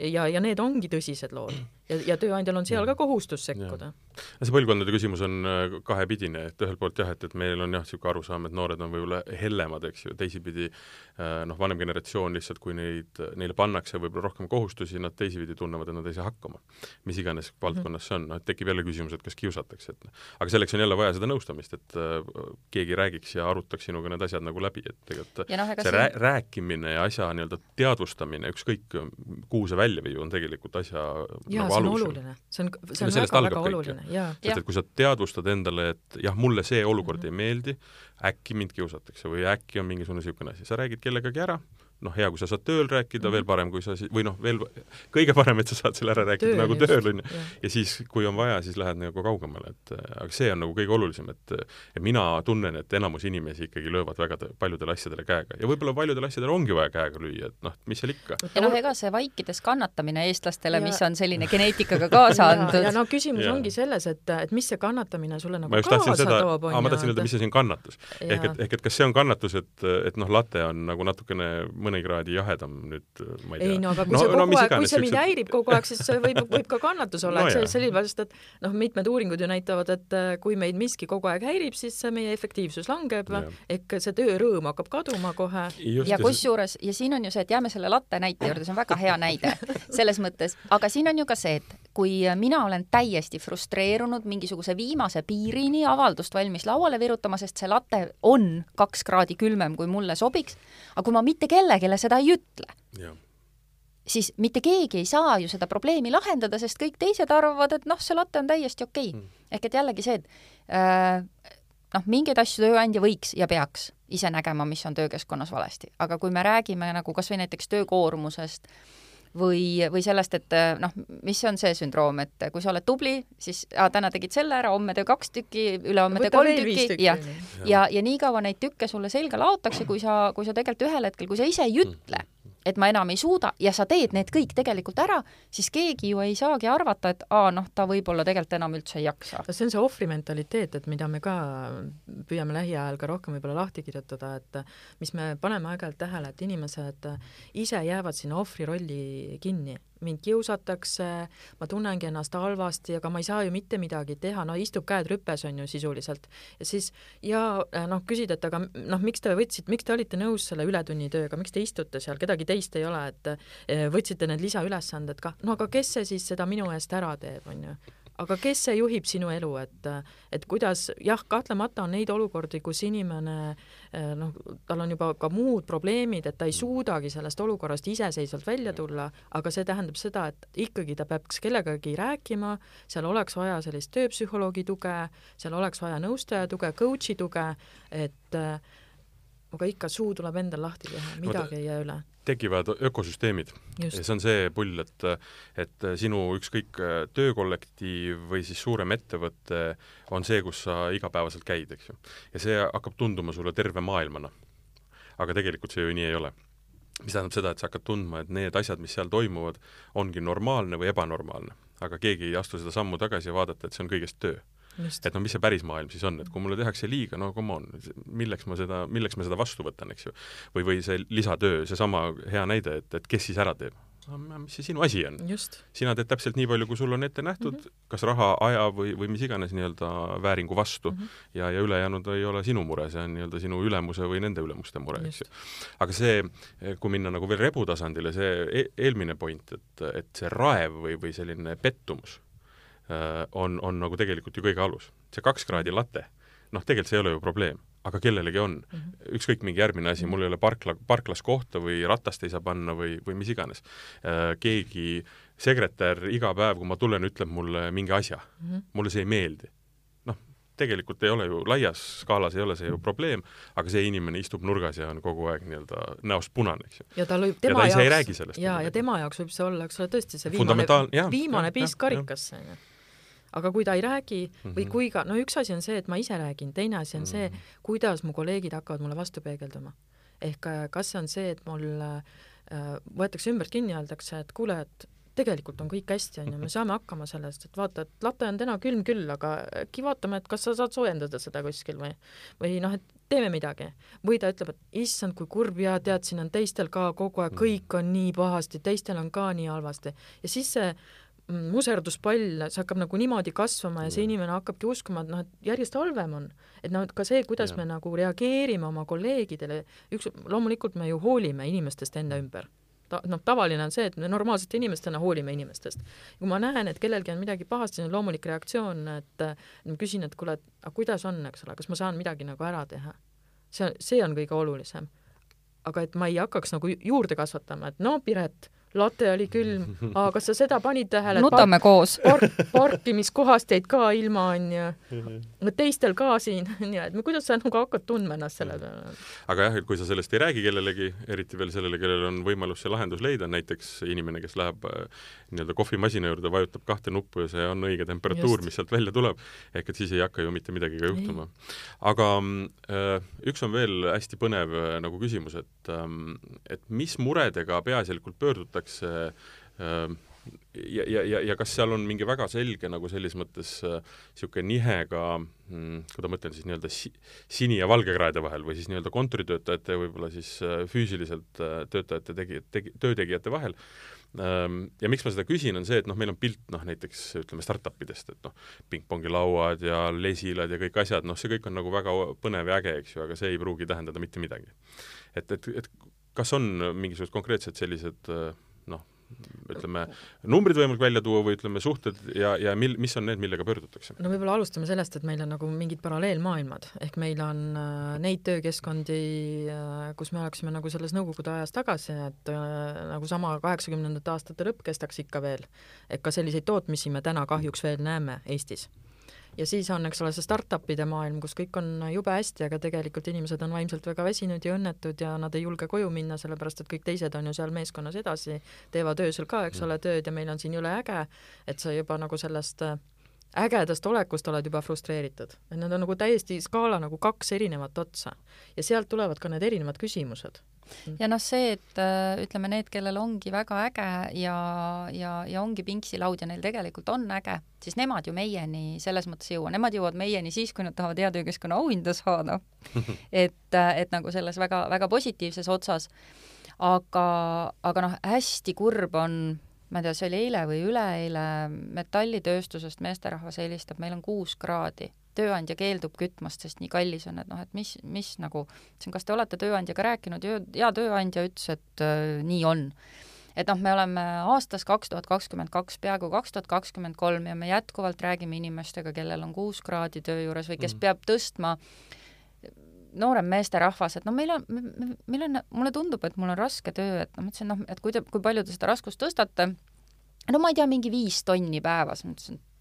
ja, ja need ongi tõsised lood. Ja, ja tööandjal on seal ka kohustus sekkuda. See põlvkondade küsimus on äh, kahepidine, et ühelt poolt jah, et, et meil on jah, niisugune arusaam, et noored on võib-olla hellemad, eks ju, teisipidi äh, noh, vanem generatsioon lihtsalt, kui neid, neile pannakse võib-olla rohkem kohustusi, nad teisipidi tunnevad, et nad ei saa hakkama. mis iganes valdkonnas see on, noh, et tekib jälle küsimus, et kas kiusatakse, et aga selleks on jälle vaja seda nõustamist, et äh, keegi räägiks ja arutaks sinuga need asjad nagu läbi, et tegelikult no, see rää rääkimine ja asja nii-öelda teadvustamine, ükskõik kuhu see välja viib, on tegelikult asja ja, nagu alus. oluline, see on, see on väga-väga oluline, sest et kui sa teadvustad endale, et jah, mulle see olukord mm -hmm. ei meeldi, äkki mind kiusatakse või äkki on mingisugune niisugune asi, sa räägid kellegagi ära, noh, hea, kui sa saad tööl rääkida mm, -hmm. veel parem, kui sa siis, või noh, veel kõige parem, et sa saad selle ära rääkida tööl, nagu tööl, on ju. ja siis, kui on vaja, siis lähed nagu kaugemale, et aga see on nagu kõige olulisem, et ja mina tunnen, et enamus inimesi ikkagi löövad väga paljudele asjadele käega ja võib-olla paljudel asjadel ongi vaja käega lüüa, et noh, mis seal ikka. ja noh, ega see vaikides kannatamine eestlastele, mis on selline geneetikaga kaasa antud. ja no küsimus ja. ongi selles, et, et mis see kannatamine sulle nagu kaasa seda, toob, on ju. ma tahtsin öelda, mis asi on kannatus. ehk et, ehk et kas see on kannatus, et, et noh, latte on nagu natukene mõne kraadi jahedam nüüd, ma ei tea. ei no aga kui no, see kogu no, aeg, kui see mind häirib kogu aeg, siis see võib, võib ka kannatus olla no,, et see sellepärast, et noh, mitmed uuringud ju näitavad, et äh, kui meid miski kogu aeg häirib, siis meie efektiivsus langeb, ehk see töörõõm hakkab kaduma kohe. ja kusjuures, ja siin on ju see, et jääme selle latte näite juurde, see on väga hea näide selles mõttes, aga siin on ju ka see, et kui mina olen täiesti frustreerunud mingisuguse viimase piirini avaldust valmis lauale virutama, sest see latte on kaks kraadi külmem, kui mulle sobiks, aga kui ma mitte kellelegi seda ei ütle, siis mitte keegi ei saa ju seda probleemi lahendada, sest kõik teised arvavad, et noh, see latte on täiesti okei. Okay. mm.. ehk et jällegi see, et äh, noh, mingeid asju tööandja võiks ja peaks ise nägema, mis on töökeskkonnas valesti, aga kui me räägime nagu kas või näiteks töökoormusest äh,, või, või sellest, et noh, mis on see sündroom, et kui sa oled tubli, siis ah, täna tegid selle ära, homme tee kaks tükki, ülehomme tee kolm tükki ja, ja, ja nii kaua neid tükke sulle selga laotakse, kui sa, kui sa tegelikult ühel hetkel, kui sa ise ei ütle, et ma enam ei suuda ja sa teed need kõik tegelikult ära, siis keegi ju ei saagi arvata, et aa, noh, ta võib-olla tegelikult enam üldse ei jaksa. see on see ohvri mentaliteet, et mida me ka püüame lähiajal ka rohkem võib-olla lahti kirjutada, et mis me paneme aeg-ajalt tähele, et inimesed ise jäävad sinna ohvri rolli kinni mind kiusatakse, ma tunnengi ennast halvasti, aga ma ei saa ju mitte midagi teha, no istub käed rüpes, on ju sisuliselt. ja siis ja noh, küsid, et aga noh, miks te võtsite, miks te olite nõus selle ületunnitööga, miks te istute seal, kedagi teist ei ole, et äh, võtsite need lisaülesanded ka, no aga kes see siis seda minu eest ära teeb, on ju? Aga kes see juhib sinu elu, et, et kuidas, jah, kahtlemata on neid olukordi, kus inimene eh, noh, tal on juba ka muud probleemid, et ta ei suudagi sellest olukorrast iseseisvalt välja tulla, aga see tähendab seda, et ikkagi ta peaks kellegagi rääkima, seal oleks vaja sellist tööpsühholoogi tuge, seal oleks vaja nõustaja tuge, coach'i tuge, et aga ikka suu tuleb endal lahti teha, midagi ei jää üle tekivad ökosüsteemid. see on see pull, et, et sinu ükskõik töökollektiiv või siis suurem ettevõte on see, kus sa igapäevaselt käid, eks ju. ja see hakkab tunduma sulle terve maailmana. aga tegelikult see ju nii ei ole. mis tähendab seda, et sa hakkad tundma, et need asjad, mis seal toimuvad, ongi normaalne või ebanormaalne. aga keegi ei astu seda sammu tagasi ja vaadata, et see on kõigest töö et no mis see päris maailm siis on, et kui mulle tehakse liiga, no come on, milleks ma seda, milleks ma seda vastu võtan, eks ju. või, või see lisatöö, seesama hea näide, et, et kes siis ära teeb mis see sinu asi on? sina teed täpselt nii palju, kui sul on ette nähtud mm, -hmm. kas raha, aja või, või mis iganes nii-öelda vääringu vastu mm -hmm. ja, ja ülejäänud ei ole sinu mure, see on nii-öelda sinu ülemuse või nende ülemuste mure, eks ju. aga see, kui minna nagu veel rebu tasandile, see e eelmine point, et, et see raev või, või selline pettumus on, on nagu tegelikult ju kõige alus. see kaks kraadi late, noh, tegelikult see ei ole ju probleem, aga kellelegi on mm. -hmm. ükskõik, mingi järgmine asi, mul ei ole parkla, parklas kohta või ratast ei saa panna või, või mis iganes. Äh, keegi sekretär iga päev, kui ma tulen, ütleb mulle mingi asja mm, -hmm. mulle see ei meeldi. noh, tegelikult ei ole ju, laias skaalas ei ole see ju probleem, aga see inimene istub nurgas ja on kogu aeg nii-öelda näost punane, eks ju. ja tal võib tema ja ta jaoks, jaa, ja tema jaoks võib see olla, eks ole, tõesti see viimane, viimane piisk karikasse, on ju aga kui ta ei räägi või mhm. kui ka, no üks asi on see, et ma ise räägin, teine asi on see, mhm. kuidas mu kolleegid hakkavad mulle vastu peegelduma. ehk äh, kas see on see, et mul äh, võetakse ümbert kinni öeldakse, et kuule, et tegelikult on kõik hästi, on ju, me saame hakkama sellest, et vaata, et late on täna külm küll, aga äkki vaatame, et kas sa saad soojendada seda kuskil või, või noh, et teeme midagi. või ta ütleb, et issand, kui kurb ja tead, siin on teistel ka kogu aeg, kõik on nii pahasti, teistel on ka nii halvasti. ja siis see muserduspall, see hakkab nagu niimoodi kasvama ja see inimene hakkabki uskuma, et noh, et järjest halvem on. et noh, et ka see, kuidas ja. me nagu reageerime oma kolleegidele, üks, loomulikult me ju hoolime inimestest enda ümber. ta-, noh, tavaline on see, et me normaalsete inimestena hoolime inimestest. kui ma näen, et kellelgi on midagi pahasti, see on loomulik reaktsioon, et ma küsin, et kuule, et aga kuidas on, eks ole, kas ma saan midagi nagu ära teha? see, see on kõige olulisem. aga et ma ei hakkaks nagu juurde kasvatama, et no Piret, late oli külm, aga kas sa seda panid tähele? nutame park, koos park, parkimiskohast jäid ka ilma, onju. teistel ka siin, nii et kuidas sa nagu hakkad tundma ennast selle peale? aga jah, et kui sa sellest ei räägi kellelegi, eriti veel sellele, kellel on võimalus see lahendus leida, näiteks inimene, kes läheb äh, nii-öelda kohvimasina juurde, vajutab kahte nuppu ja see on õige temperatuur, mis sealt välja tuleb, ehk et siis ei hakka ju mitte midagi ka juhtuma. aga äh, üks on veel hästi põnev äh, nagu küsimus, et ähm, et mis muredega peaasjalikult pöördutakse tehakse äh, ja, ja, ja, ja kas seal on mingi väga selge nagu selles mõttes niisugune äh, nihe ka mm,, kuidas ma ütlen siis nii-öelda si, sini- ja valgekraede vahel või siis nii-öelda kontoritöötajate ja võib-olla siis äh, füüsiliselt äh, töötajate tegi-, tegi-, töötegijate vahel ähm,. Ja miks ma seda küsin, on see, et noh, meil on pilt noh, näiteks ütleme startup idest, et noh, pingpongilauad ja lesilad ja kõik asjad, noh, see kõik on nagu väga põnev ja äge, eks ju, aga see ei pruugi tähendada mitte midagi. et, et, et kas on mingisugused konkreetsed sellised äh, noh, ütleme, numbrid võimalik välja tuua või ütleme, suhted ja, ja mil-, mis on need, millega pöördutakse? no võib-olla alustame sellest, et meil on nagu mingid paralleelmaailmad, ehk meil on äh, neid töökeskkondi äh,, kus me oleksime nagu selles nõukogude ajas tagasi, et äh, nagu sama kaheksakümnendate aastate lõpp kestaks ikka veel. et ka selliseid tootmisi me täna kahjuks veel näeme Eestis ja siis on, eks ole, see startup'ide maailm, kus kõik on jube hästi, aga tegelikult inimesed on vaimselt väga väsinud ja õnnetud ja nad ei julge koju minna, sellepärast et kõik teised on ju seal meeskonnas edasi, teevad öösel ka, eks ole, tööd ja meil on siin jõle äge, et sa juba nagu sellest ägedast olekust oled juba frustreeritud. et need on nagu täiesti skaala nagu kaks erinevat otsa. ja sealt tulevad ka need erinevad küsimused ja noh, see, et äh, ütleme, need, kellel ongi väga äge ja, ja, ja ongi pinksilaud ja neil tegelikult on äge, siis nemad ju meieni selles mõttes ei jõua, nemad jõuavad meieni siis, kui nad tahavad hea töökeskkonna auhinda saada. et, äh, et nagu selles väga, väga positiivses otsas. aga, aga noh, hästi kurb on ma ei tea, see oli eile või üleeile, metallitööstusest meesterahvas helistab, meil on kuus kraadi. tööandja keeldub kütmast, sest nii kallis on, et noh, et mis, mis nagu, ütlesin, kas te olete tööandjaga rääkinud ja, ja tööandja ütles, et äh, nii on et noh, me oleme aastas kaks tuhat kakskümmend kaks, peaaegu kaks tuhat kakskümmend kolm ja me jätkuvalt räägime inimestega, kellel on kuus kraadi töö juures või kes mm. peab tõstma noorem meesterahvas, et no meil on, meil on, mulle tundub, et mul on raske töö, et no ma ütlesin, noh, et kui te, kui palju te seda raskust tõstate, no ma ei tea, mingi viis tonni päevas, ma ütlesin, et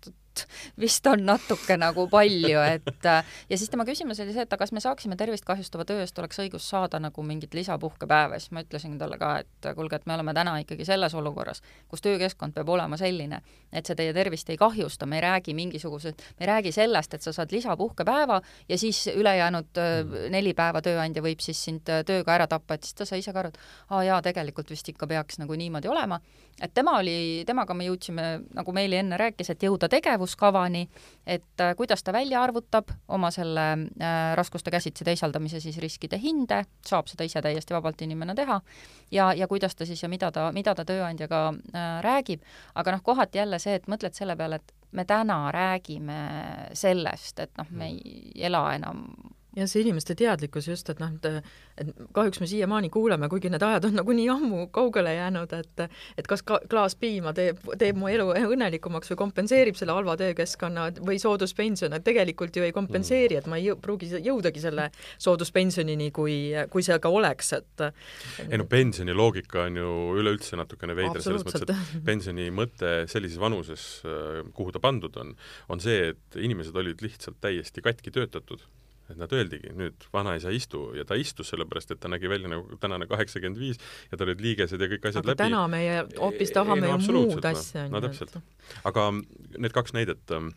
vist on natuke nagu palju, et ja siis tema küsimus oli see, et aga kas me saaksime tervist kahjustava töö eest oleks õigus saada nagu mingit lisapuhkepäeva, siis ma ütlesin talle ka, et kuulge, et me oleme täna ikkagi selles olukorras, kus töökeskkond peab olema selline, et see teie tervist ei kahjusta, me ei räägi mingisugused, me ei räägi sellest, et sa saad lisapuhkepäeva ja siis ülejäänud mm. neli päeva tööandja võib siis sind tööga ära tappa, et siis ta sai ise ka aru, et aa jaa, tegelikult vist ikka peaks nagu niimoodi olema, et tema oli, temaga me jõudsime, nagu Meeli enne rääkis, et jõuda tegevuskavani, et äh, kuidas ta välja arvutab oma selle äh, raskuste käsitsi teisaldamise siis riskide hinde, saab seda ise täiesti vabalt inimene teha, ja, ja kuidas ta siis ja mida ta, mida ta tööandjaga äh, räägib, aga noh, kohati jälle see, et mõtled selle peale, et me täna räägime sellest, et noh, me ei ela enam ja see inimeste teadlikkus just, et noh, et, et kahjuks me siiamaani kuuleme, kuigi need ajad on nagu nii ammu kaugele jäänud, et et kas ka klaas piima teeb, teeb mu elu õnnelikumaks või kompenseerib selle halva töökeskkonna või sooduspension, et tegelikult ju ei kompenseeri, et ma ei jõu, pruugi jõudagi selle sooduspensionini, kui, kui see ka oleks, et ei no pensioni loogika on ju üleüldse natukene veider, selles mõttes, et pensioni mõte sellises vanuses, kuhu ta pandud on, on see, et inimesed olid lihtsalt täiesti katki töötatud et nad öeldigi, nüüd vanaisa istu ja ta istus sellepärast, et ta nägi välja nagu tänane kaheksakümmend viis ja tal olid liigesed ja kõik asjad aga läbi. täna meie hoopis tahame ei, no, ju muud asja. no täpselt. aga need kaks näidet, ähm,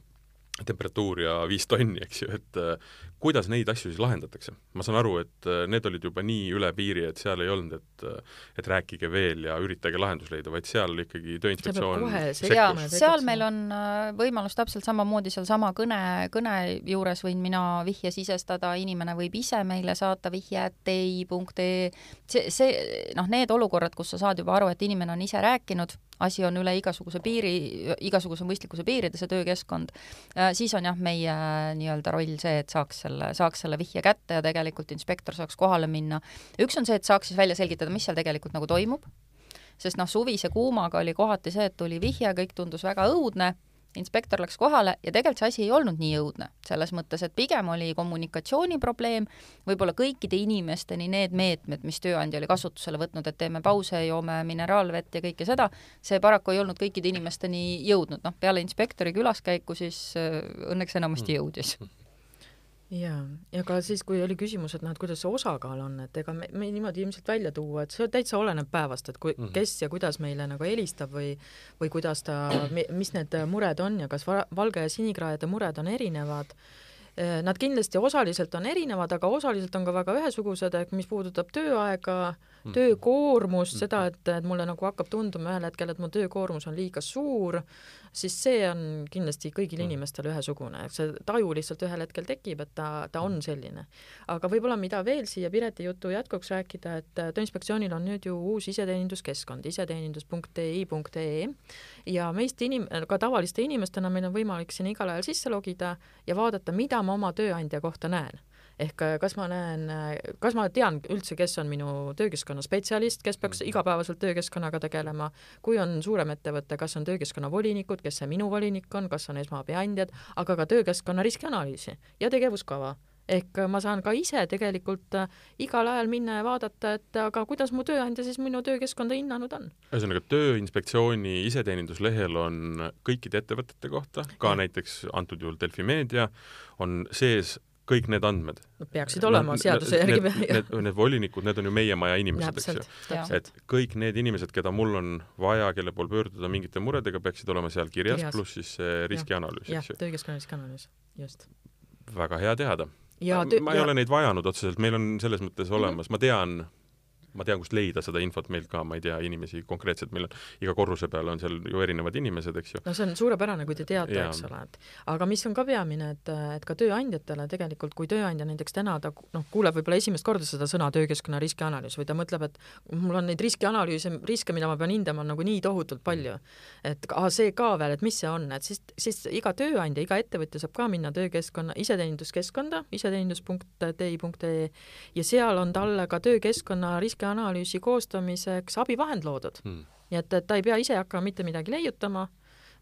temperatuur ja viis tonni, eks ju, et äh, kuidas neid asju siis lahendatakse? ma saan aru, et äh, need olid juba nii üle piiri, et seal ei olnud, et äh, et rääkige veel ja üritage lahendus leida, vaid seal ikkagi Tööinspektsioon sekkus. seal meil on võimalus täpselt samamoodi sealsama kõne, kõne juures võin mina vihje sisestada, inimene võib ise meile saata vihje, et ei.ee, see, see noh, need olukorrad, kus sa saad juba aru, et inimene on ise rääkinud, asi on üle igasuguse piiri, igasuguse mõistlikkuse piiride, see töökeskkond, äh, siis on jah, meie nii-öelda roll see, et saaks selle, saaks selle vihje kätte ja tegelikult inspektor saaks kohale minna. üks on see, et saaks siis välja selgitada, mis seal tegelikult nagu toimub, sest noh, suvise kuumaga oli kohati see, et tuli vihje, kõik tundus väga õudne inspektor läks kohale ja tegelikult see asi ei olnud nii õudne, selles mõttes, et pigem oli kommunikatsiooniprobleem, võib-olla kõikide inimesteni need meetmed, mis tööandja oli kasutusele võtnud, et teeme pause, joome mineraalvett ja kõike seda, see paraku ei olnud kõikide inimesteni jõudnud, noh, peale inspektori külaskäiku siis äh, õnneks enamasti mm. jõudis jaa, ja ka siis, kui oli küsimus, et noh, et kuidas see osakaal on, et ega me, me niimoodi ilmselt välja tuua, et see täitsa oleneb päevast, et kui mm, -hmm. kes ja kuidas meile nagu helistab või või kuidas ta, mis need mured on ja kas valge- ja sinikraede mured on erinevad eh, Nad kindlasti osaliselt on erinevad, aga osaliselt on ka väga ühesugused, ehk mis puudutab tööaega, mhm. töökoormust, mhm. seda, et, et mulle nagu hakkab tunduma ühel hetkel, et mu töökoormus on liiga suur, siis see on kindlasti kõigil mm. inimestel ühesugune, see taju lihtsalt ühel hetkel tekib, et ta, ta on selline. aga võib-olla mida veel siia Pireti jutu jätkuks rääkida, et Tööinspektsioonil on nüüd ju uus iseteeninduskeskkond, iseteenindus.ei.ee ja meist inim-, ka tavaliste inimestena meil on võimalik sinna igal ajal sisse logida ja vaadata, mida ma oma tööandja kohta näen ehk äh, kas ma näen, äh, kas ma tean üldse, kes on minu töökeskkonna spetsialist, kes peaks mhm. igapäevaselt töökeskkonnaga tegelema, kui on suurem ettevõte, kas on töökeskkonna volinikud, kes see minu volinik on, kas on esmaabi andjad, aga ka töökeskkonna riskianalüüsi ja tegevuskava ehk äh, ma saan ka ise tegelikult igal ajal minna ja vaadata, et aga kuidas mu tööandja siis minu töökeskkonda hinnanud on. ühesõnaga, Tööinspektsiooni iseteeninduslehel on kõikide ettevõtete kohta, ka ja. näiteks antud juhul Delfi Meedia, on sees kõik need andmed. Nad peaksid olema no, seaduse järgi. Need, need, need volinikud, need on ju meie maja inimesed, eks ju. et kõik need inimesed, keda mul on vaja, kelle poole pöörduda mingite muredega, peaksid olema seal kirjas, kirjas., pluss siis see riskianalüüs, eks ju. töökeskkonna riskianalüüs, just. väga hea teada. ma, ma ei ja... ole neid vajanud otseselt, meil on selles mõttes olemas, ma tean ma tean, kust leida seda infot meilt ka, ma ei tea inimesi konkreetselt, meil on iga korruse peal on seal ju erinevad inimesed, eks ju. no see on suurepärane, kui te teate, eks ole, et aga mis on ka peamine, et, et ka tööandjatele tegelikult, kui tööandja näiteks täna ta noh, kuuleb võib-olla esimest korda seda sõna töökeskkonna riskianalüüs või ta mõtleb, et mul on neid riskianalüüse, riske, mida ma pean hindama, on nagu nii tohutult palju. et ah, see ka veel, et mis see on, et siis, siis iga tööandja, iga ettevõtja saab ka minna töökeskkonna, iseteeninduskeskkonda, iseteenindus.ti.ee ja seal on talle ka töökeskkonna riski riskianalüüsi koostamiseks abivahend loodud hmm.. nii et, et ta ei pea ise hakkama mitte midagi leiutama,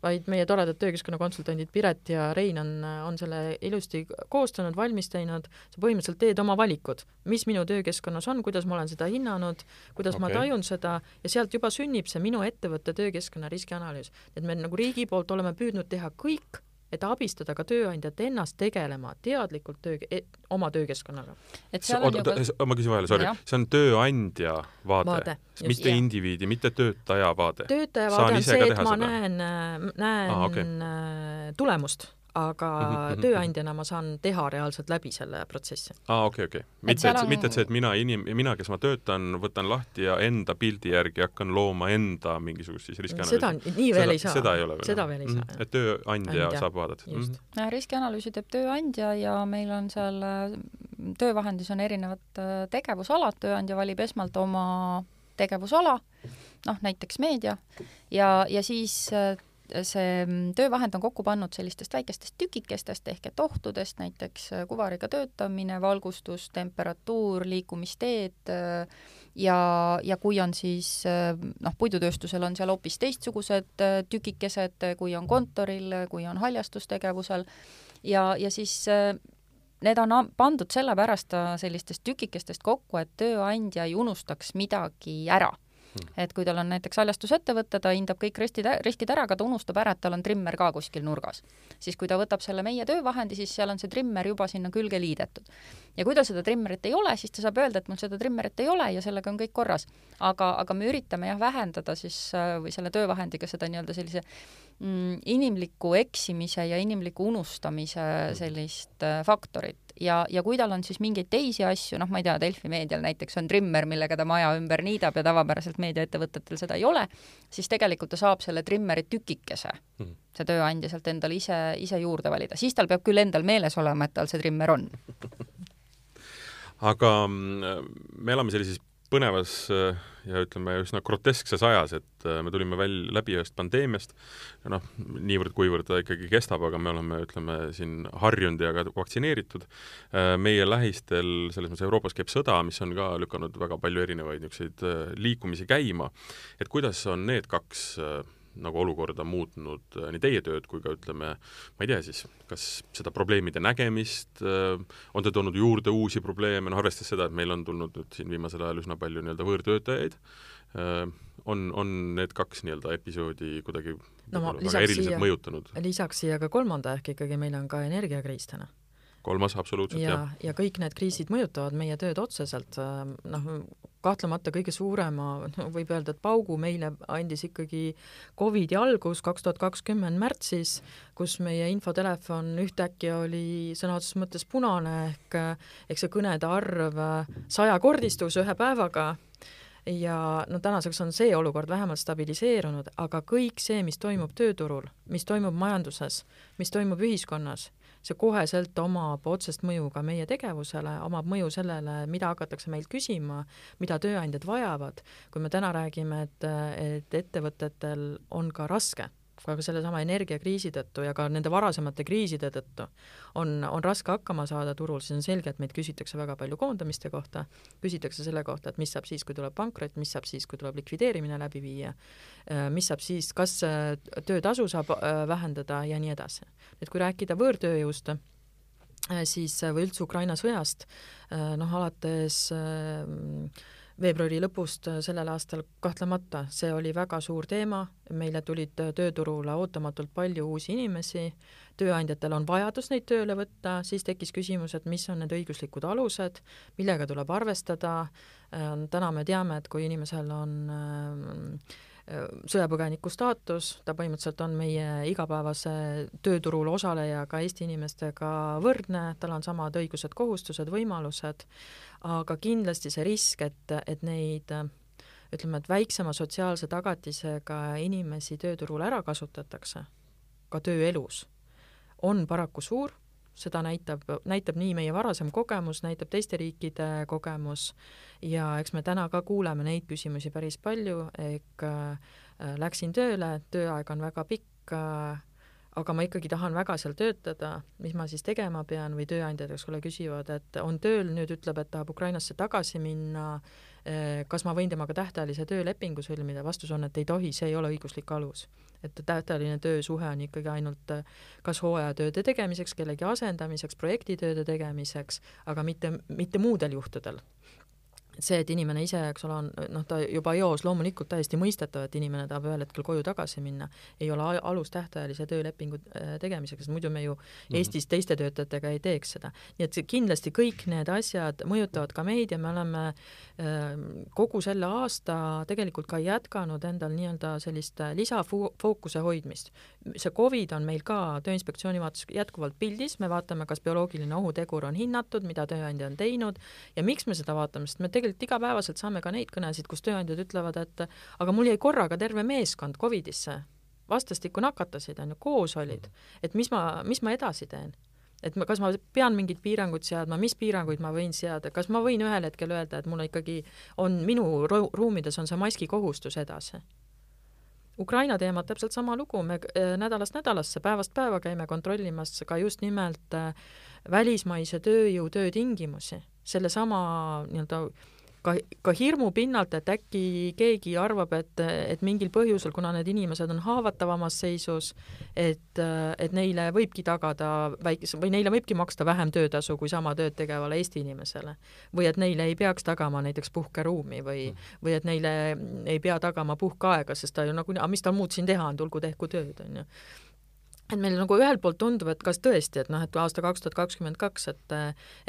vaid meie toredad töökeskkonna konsultandid Piret ja Rein on, on selle ilusti koostanud, valmis teinud, sa põhimõtteliselt teed oma valikud, mis minu töökeskkonnas on, kuidas ma olen seda hinnanud, kuidas okay. ma tajun seda ja sealt juba sünnib see minu ettevõtte töökeskkonna riskianalüüs. et me nagu riigi poolt oleme püüdnud teha kõik, et abistada ka tööandjat ennast tegelema teadlikult töö, e, oma töökeskkonnaga. oota, juba... ma küsin vahele, sorry, see on tööandja vaade, vaade, mitte jah. indiviidi, mitte töötaja vaade? töötaja vaade on see, et ma seda? näen, näen ah, okay. tulemust aga mm -hmm. tööandjana ma saan teha reaalselt läbi selle protsessi. aa, okei, okei. mitte, et, on... mitte et see, et mina inim-, mina, kes ma töötan, võtan lahti ja enda pildi järgi hakkan looma enda mingisugust siis riskianalüüsi. seda nii veel seda, ei saa. seda ei ole veel? seda veel ei saa, jah. et tööandja Andja. saab vaadata. just mm. -hmm. riskianalüüsi teeb tööandja ja meil on seal töövahendis on erinevad äh, tegevusalad, tööandja valib esmalt oma tegevusala, noh näiteks meedia, ja, ja siis äh, see mm, töövahend on kokku pannud sellistest väikestest tükikestest ehk et ohtudest, näiteks äh, kuvariga töötamine, valgustus, temperatuur, liikumisteed äh, ja, ja kui on siis äh, noh, puidutööstusel on seal hoopis teistsugused tükikesed, kui on kontoril, kui on haljastustegevusel ja, ja siis need on pandud sellepärast sellistest tükikestest kokku, et tööandja ei unustaks midagi ära. Et kui tal on näiteks haljastusettevõte, ta hindab kõik ristid, ristid ära, aga ta unustab ära, et tal on trimmer ka kuskil nurgas. siis kui ta võtab selle meie töövahendi, siis seal on see trimmer juba sinna külge liidetud. ja kui tal seda trimmerit ei ole, siis ta saab öelda, et mul seda trimmerit ei ole ja sellega on kõik korras. aga, aga me üritame jah, vähendada siis või selle töövahendiga seda nii-öelda sellise mm, inimliku eksimise ja inimliku unustamise hmm. sellist äh, faktorit ja, ja kui tal on siis mingeid teisi asju, noh, ma ei tea, Delfi meedial näiteks on trimmer, millega ta maja ümber niidab ja tavapäraselt meediaettevõtetel seda ei ole, siis tegelikult ta saab selle trimmeri tükikese mm., see tööandja sealt endale ise, ise juurde valida, siis tal peab küll endal meeles olema, et tal see trimmer on aga mm, me elame sellises põnevas äh, ja ütleme, üsna groteskses ajas, et äh, me tulime väl-, läbi ühest pandeemiast, noh, niivõrd-kuivõrd ta ikkagi kestab, aga me oleme, ütleme, siin harjunud ja ka vaktsineeritud. Äh, meie lähistel, selles mõttes Euroopas käib sõda, mis on ka lükanud väga palju erinevaid niisuguseid liikumisi käima, et kuidas on need kaks nagu olukorda muutnud äh, nii teie tööd kui ka ütleme, ma ei tea siis, kas seda probleemide nägemist, äh, on ta toonud juurde uusi probleeme, noh arvestades seda, et meil on tulnud nüüd siin viimasel ajal üsna palju nii-öelda võõrtöötajaid, äh, on, on need kaks nii-öelda episoodi kuidagi no, väga eriliselt siia, mõjutanud? lisaks siia ka kolmanda, ehk ikkagi meil on ka energiakriis täna kolmas, absoluutselt, ja, jah. ja kõik need kriisid mõjutavad meie tööd otseselt, noh, kahtlemata kõige suurema, no võib öelda, et paugu meile andis ikkagi Covidi algus kaks tuhat kakskümmend märtsis, kus meie infotelefon ühtäkki oli sõna otseses mõttes punane ehk ehk see kõnede arv sajakordistus ühe päevaga. Ja no tänaseks on see olukord vähemalt stabiliseerunud, aga kõik see, mis toimub tööturul, mis toimub majanduses, mis toimub ühiskonnas, see koheselt omab otsest mõju ka meie tegevusele, omab mõju sellele, mida hakatakse meilt küsima, mida tööandjad vajavad. kui me täna räägime, et, et ettevõtetel on ka raske ka sellesama energiakriisi tõttu ja ka nende varasemate kriiside tõttu on, on raske hakkama saada turul, siis on selge, et meid küsitakse väga palju koondamiste kohta, küsitakse selle kohta, et mis saab siis, kui tuleb pankrot, mis saab siis, kui tuleb likvideerimine läbi viia, äh, mis saab siis, kas äh, töötasu saab äh, vähendada ja nii edasi. et kui rääkida võõrtööjõust, siis või üldse Ukraina sõjast, noh alates veebruari lõpust sellel aastal kahtlemata, see oli väga suur teema, meile tulid tööturule ootamatult palju uusi inimesi, tööandjatel on vajadus neid tööle võtta, siis tekkis küsimus, et mis on need õiguslikud alused, millega tuleb arvestada, täna me teame, et kui inimesel on sõjapõgeniku staatus, ta põhimõtteliselt on meie igapäevase tööturul osalejaga, Eesti inimestega võrdne, tal on samad õigused, kohustused, võimalused, aga kindlasti see risk, et, et neid ütleme, et väiksema sotsiaalse tagatisega inimesi tööturul ära kasutatakse, ka tööelus, on paraku suur seda näitab, näitab nii meie varasem kogemus, näitab teiste riikide kogemus. Ja eks me täna ka kuuleme neid küsimusi päris palju, ehk äh, läksin tööle, tööaeg on väga pikk äh,, aga ma ikkagi tahan väga seal töötada, mis ma siis tegema pean või tööandjad, eks ole, küsivad, et on tööl, nüüd ütleb, et tahab Ukrainasse tagasi minna äh,, kas ma võin temaga tähtajalise töölepingu sõlmida, vastus on, et ei tohi, see ei ole õiguslik alus. et tähtajaline töösuhe on ikkagi ainult eh, kas hooajatööde tegemiseks, kellegi asendamiseks, projektitööde tegemiseks, aga mitte, mitte muudel juhtudel see, et inimene ise, eks ole, on noh, ta juba eos loomulikult täiesti mõistetav, et inimene tahab ühel hetkel koju tagasi minna, ei ole alus tähtajalise töölepingu äh, tegemiseks, muidu me ju mm -hmm. Eestis teiste töötajatega ei teeks seda. nii et kindlasti kõik need asjad mõjutavad ka meid ja me oleme äh, kogu selle aasta tegelikult ka jätkanud endal nii-öelda sellist lisafookuse hoidmist. See Covid on meil ka Tööinspektsiooni vaates jätkuvalt pildis, me vaatame, kas bioloogiline ohutegur on hinnatud, mida tööandja on teinud ja miks me seda vaatame, sest me tegelikult igapäevaselt saame ka neid kõnesid, kus tööandjad ütlevad, et aga mul jäi korraga terve meeskond Covidisse, vastastikku nakatasid, on ju, koos olid, et mis ma, mis ma edasi teen et ma, kas ma pean mingeid piiranguid seadma, mis piiranguid ma võin seada, kas ma võin ühel hetkel öelda, et mul ikkagi on minu ruumides on see maski kohustus edasi? Ukraina teemat täpselt sama lugu, me äh, nädalast nädalasse, päevast päeva käime kontrollimas ka just nimelt äh, välismaise tööjõu töötingimusi, sellesama nii-öelda ka, ka hirmu pinnalt, et äkki keegi arvab, et, et mingil põhjusel, kuna need inimesed on haavatavamas seisus, et, et neile võibki tagada väikese või neile võibki maksta vähem töötasu kui sama tööd tegevale Eesti inimesele. või et neile ei peaks tagama näiteks puhkeruumi või, või et neile ei pea tagama puhkeaega, sest ta ju nagunii, mis tal muud siin teha on, tulgu tehku tööd, on ju et meil nagu ühelt poolt tundub, et kas tõesti, et noh, et aasta kaks tuhat kakskümmend kaks, et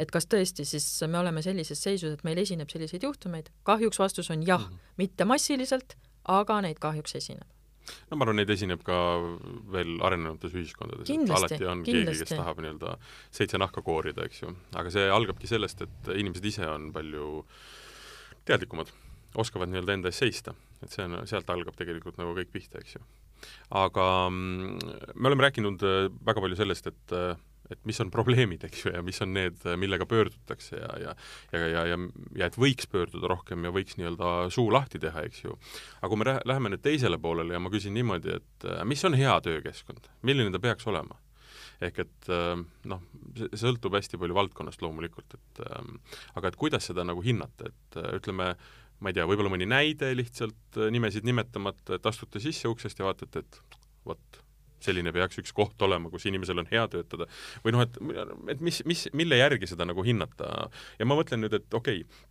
et kas tõesti siis me oleme sellises seisus, et meil esineb selliseid juhtumeid, kahjuks vastus on jah mm, -hmm. mitte massiliselt, aga neid kahjuks esineb no ma arvan, neid esineb ka veel arenenutes ühiskondades, et alati on kindlasti. keegi, kes tahab nii-öelda seitse nahka koorida, eks ju. aga see algabki sellest, et inimesed ise on palju teadlikumad, oskavad nii-öelda enda eest seista. et see on, sealt algab tegelikult nagu kõik pihta, eks ju aga mm, me oleme rääkinud äh, väga palju sellest, et äh, et mis on probleemid, eks ju, ja mis on need, millega pöördutakse ja, ja ja, ja, ja, ja et võiks pöörduda rohkem ja võiks nii-öelda suu lahti teha, eks ju. aga kui me läheme nüüd teisele poolele ja ma küsin niimoodi, et äh, mis on hea töökeskkond, milline ta peaks olema? ehk et noh, see sõltub hästi palju valdkonnast loomulikult, et aga et kuidas seda nagu hinnata, et ütleme, ma ei tea, võib-olla mõni näide lihtsalt äh, nimesid nimetamata, et astute sisse uksest ja vaatate, et vot, selline peaks üks koht olema, kus inimesel on hea töötada. või noh, et, et mis, mis, mille järgi seda nagu hinnata. ja ma mõtlen nüüd, et okei okay,,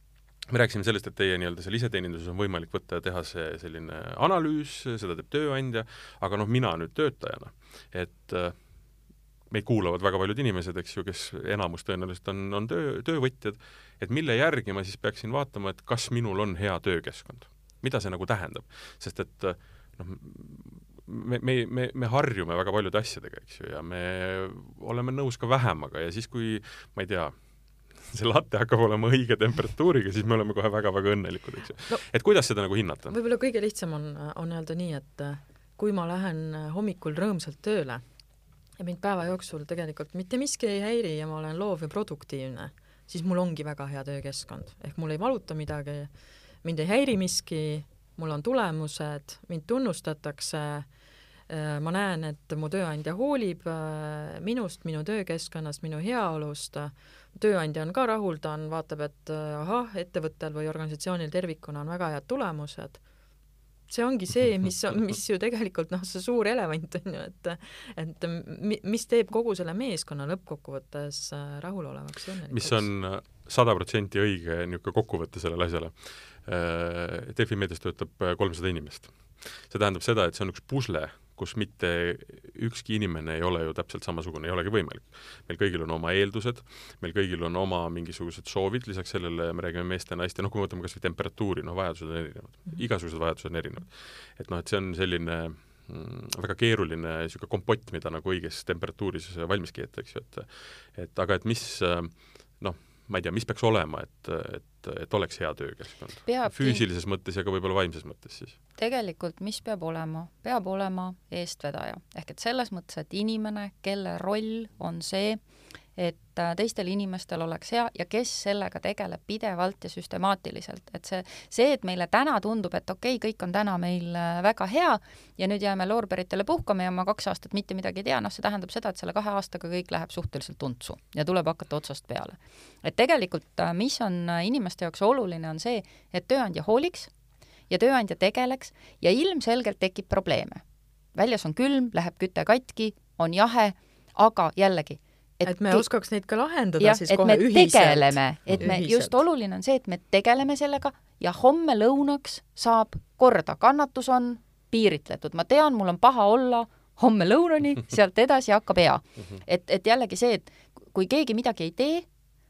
me rääkisime sellest, et teie nii-öelda seal iseteeninduses on võimalik võtta ja teha see selline analüüs, seda teeb tööandja, aga noh, mina nüüd töötajana, et äh, meid kuulavad väga paljud inimesed, eks ju, kes enamus tõenäoliselt on, on töö, töövõtjad, et mille järgi ma siis peaksin vaatama, et kas minul on hea töökeskkond. mida see nagu tähendab? sest et noh, me, me, me, me harjume väga paljude asjadega, eks ju, ja me oleme nõus ka vähemaga ja siis, kui ma ei tea, see latte hakkab olema õige temperatuuriga, siis me oleme kohe väga-väga õnnelikud, eks ju no,. et kuidas seda nagu hinnata? võib-olla kõige lihtsam on, on öelda nii, et kui ma lähen hommikul rõõmsalt tööle ja mind päeva jooksul tegelikult mitte miski ei häiri ja ma olen loov ja produktiivne, siis mul ongi väga hea töökeskkond, ehk mul ei valuta midagi, mind ei häiri miski, mul on tulemused, mind tunnustatakse, äh, ma näen, et mu tööandja hoolib äh, minust, minu töökeskkonnast, minu heaolust, tööandja on ka rahul, ta on, vaatab, et äh, ahah, ettevõttel või organisatsioonil tervikuna on väga head tulemused see ongi see, mis mis ju tegelikult noh, see suur elevant on ju, et et mis teeb kogu selle meeskonna lõppkokkuvõttes äh, rahulolevaks ja õnnelikuks. mis on äh, sada protsenti õige niisugune kokkuvõte sellele asjale. Delfi meedias töötab kolmsada inimest. see tähendab seda, et see on üks pusle, kus mitte ükski inimene ei ole ju täpselt samasugune, ei olegi võimalik. meil kõigil on oma eeldused, meil kõigil on oma mingisugused soovid, lisaks sellele me räägime meeste ja naiste, noh, kui me võtame kas või temperatuuri, noh, vajadused on erinevad, igasugused vajadused on erinevad. et noh, et see on selline mm, väga keeruline niisugune kompott, mida nagu õiges temperatuuris valmis keeta, eks ju, et et aga et mis noh, ma ei tea, mis peaks olema, et, et, et oleks hea töökeskkond? füüsilises mõttes ja ka võib-olla vaimses mõttes siis? tegelikult mis peab olema? peab olema eestvedaja. ehk et selles mõttes, et inimene, kelle roll on see, et äh, teistel inimestel oleks hea ja kes sellega tegeleb pidevalt ja süstemaatiliselt, et see, see, et meile täna tundub, et okei okay,, kõik on täna meil äh, väga hea ja nüüd jääme loorberitele puhkama ja ma kaks aastat mitte midagi ei tea, noh, see tähendab seda, et selle kahe aastaga kõik läheb suhteliselt untsu ja tuleb hakata otsast peale. et tegelikult, äh, mis on inimeste jaoks oluline, on see, et tööandja hooliks ja tööandja tegeleks ja ilmselgelt tekib probleeme. väljas on külm, läheb küte katki, on jahe, aga jällegi, et, et me ke... oskaks neid ka lahendada ja, siis kohe ühiselt. tegeleme, et me, just oluline on see, et me tegeleme sellega ja homme lõunaks saab korda, kannatus on piiritletud, ma tean, mul on paha olla homme lõunani, sealt edasi hakkab hea. et, et jällegi see, et kui keegi midagi ei tee,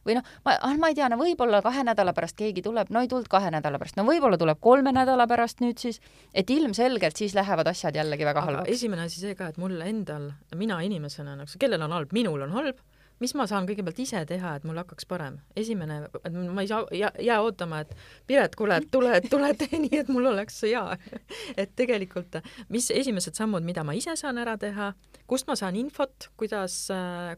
või noh, ma, ah, ma ei tea, no võib-olla kahe nädala pärast keegi tuleb, no ei tulnud kahe nädala pärast, no võib-olla tuleb kolme nädala pärast nüüd siis, et ilmselgelt siis lähevad asjad jällegi väga halvaks. esimene asi see ka, et mul endal, mina inimesena, noh, kellel on halb, minul on halb mis ma saan kõigepealt ise teha, et mul hakkaks parem? esimene, ma ei saa, jää, ootama, et Piret, kuule, tule, tule tee nii, et mul oleks hea et tegelikult, mis esimesed sammud, mida ma ise saan ära teha, kust ma saan infot, kuidas,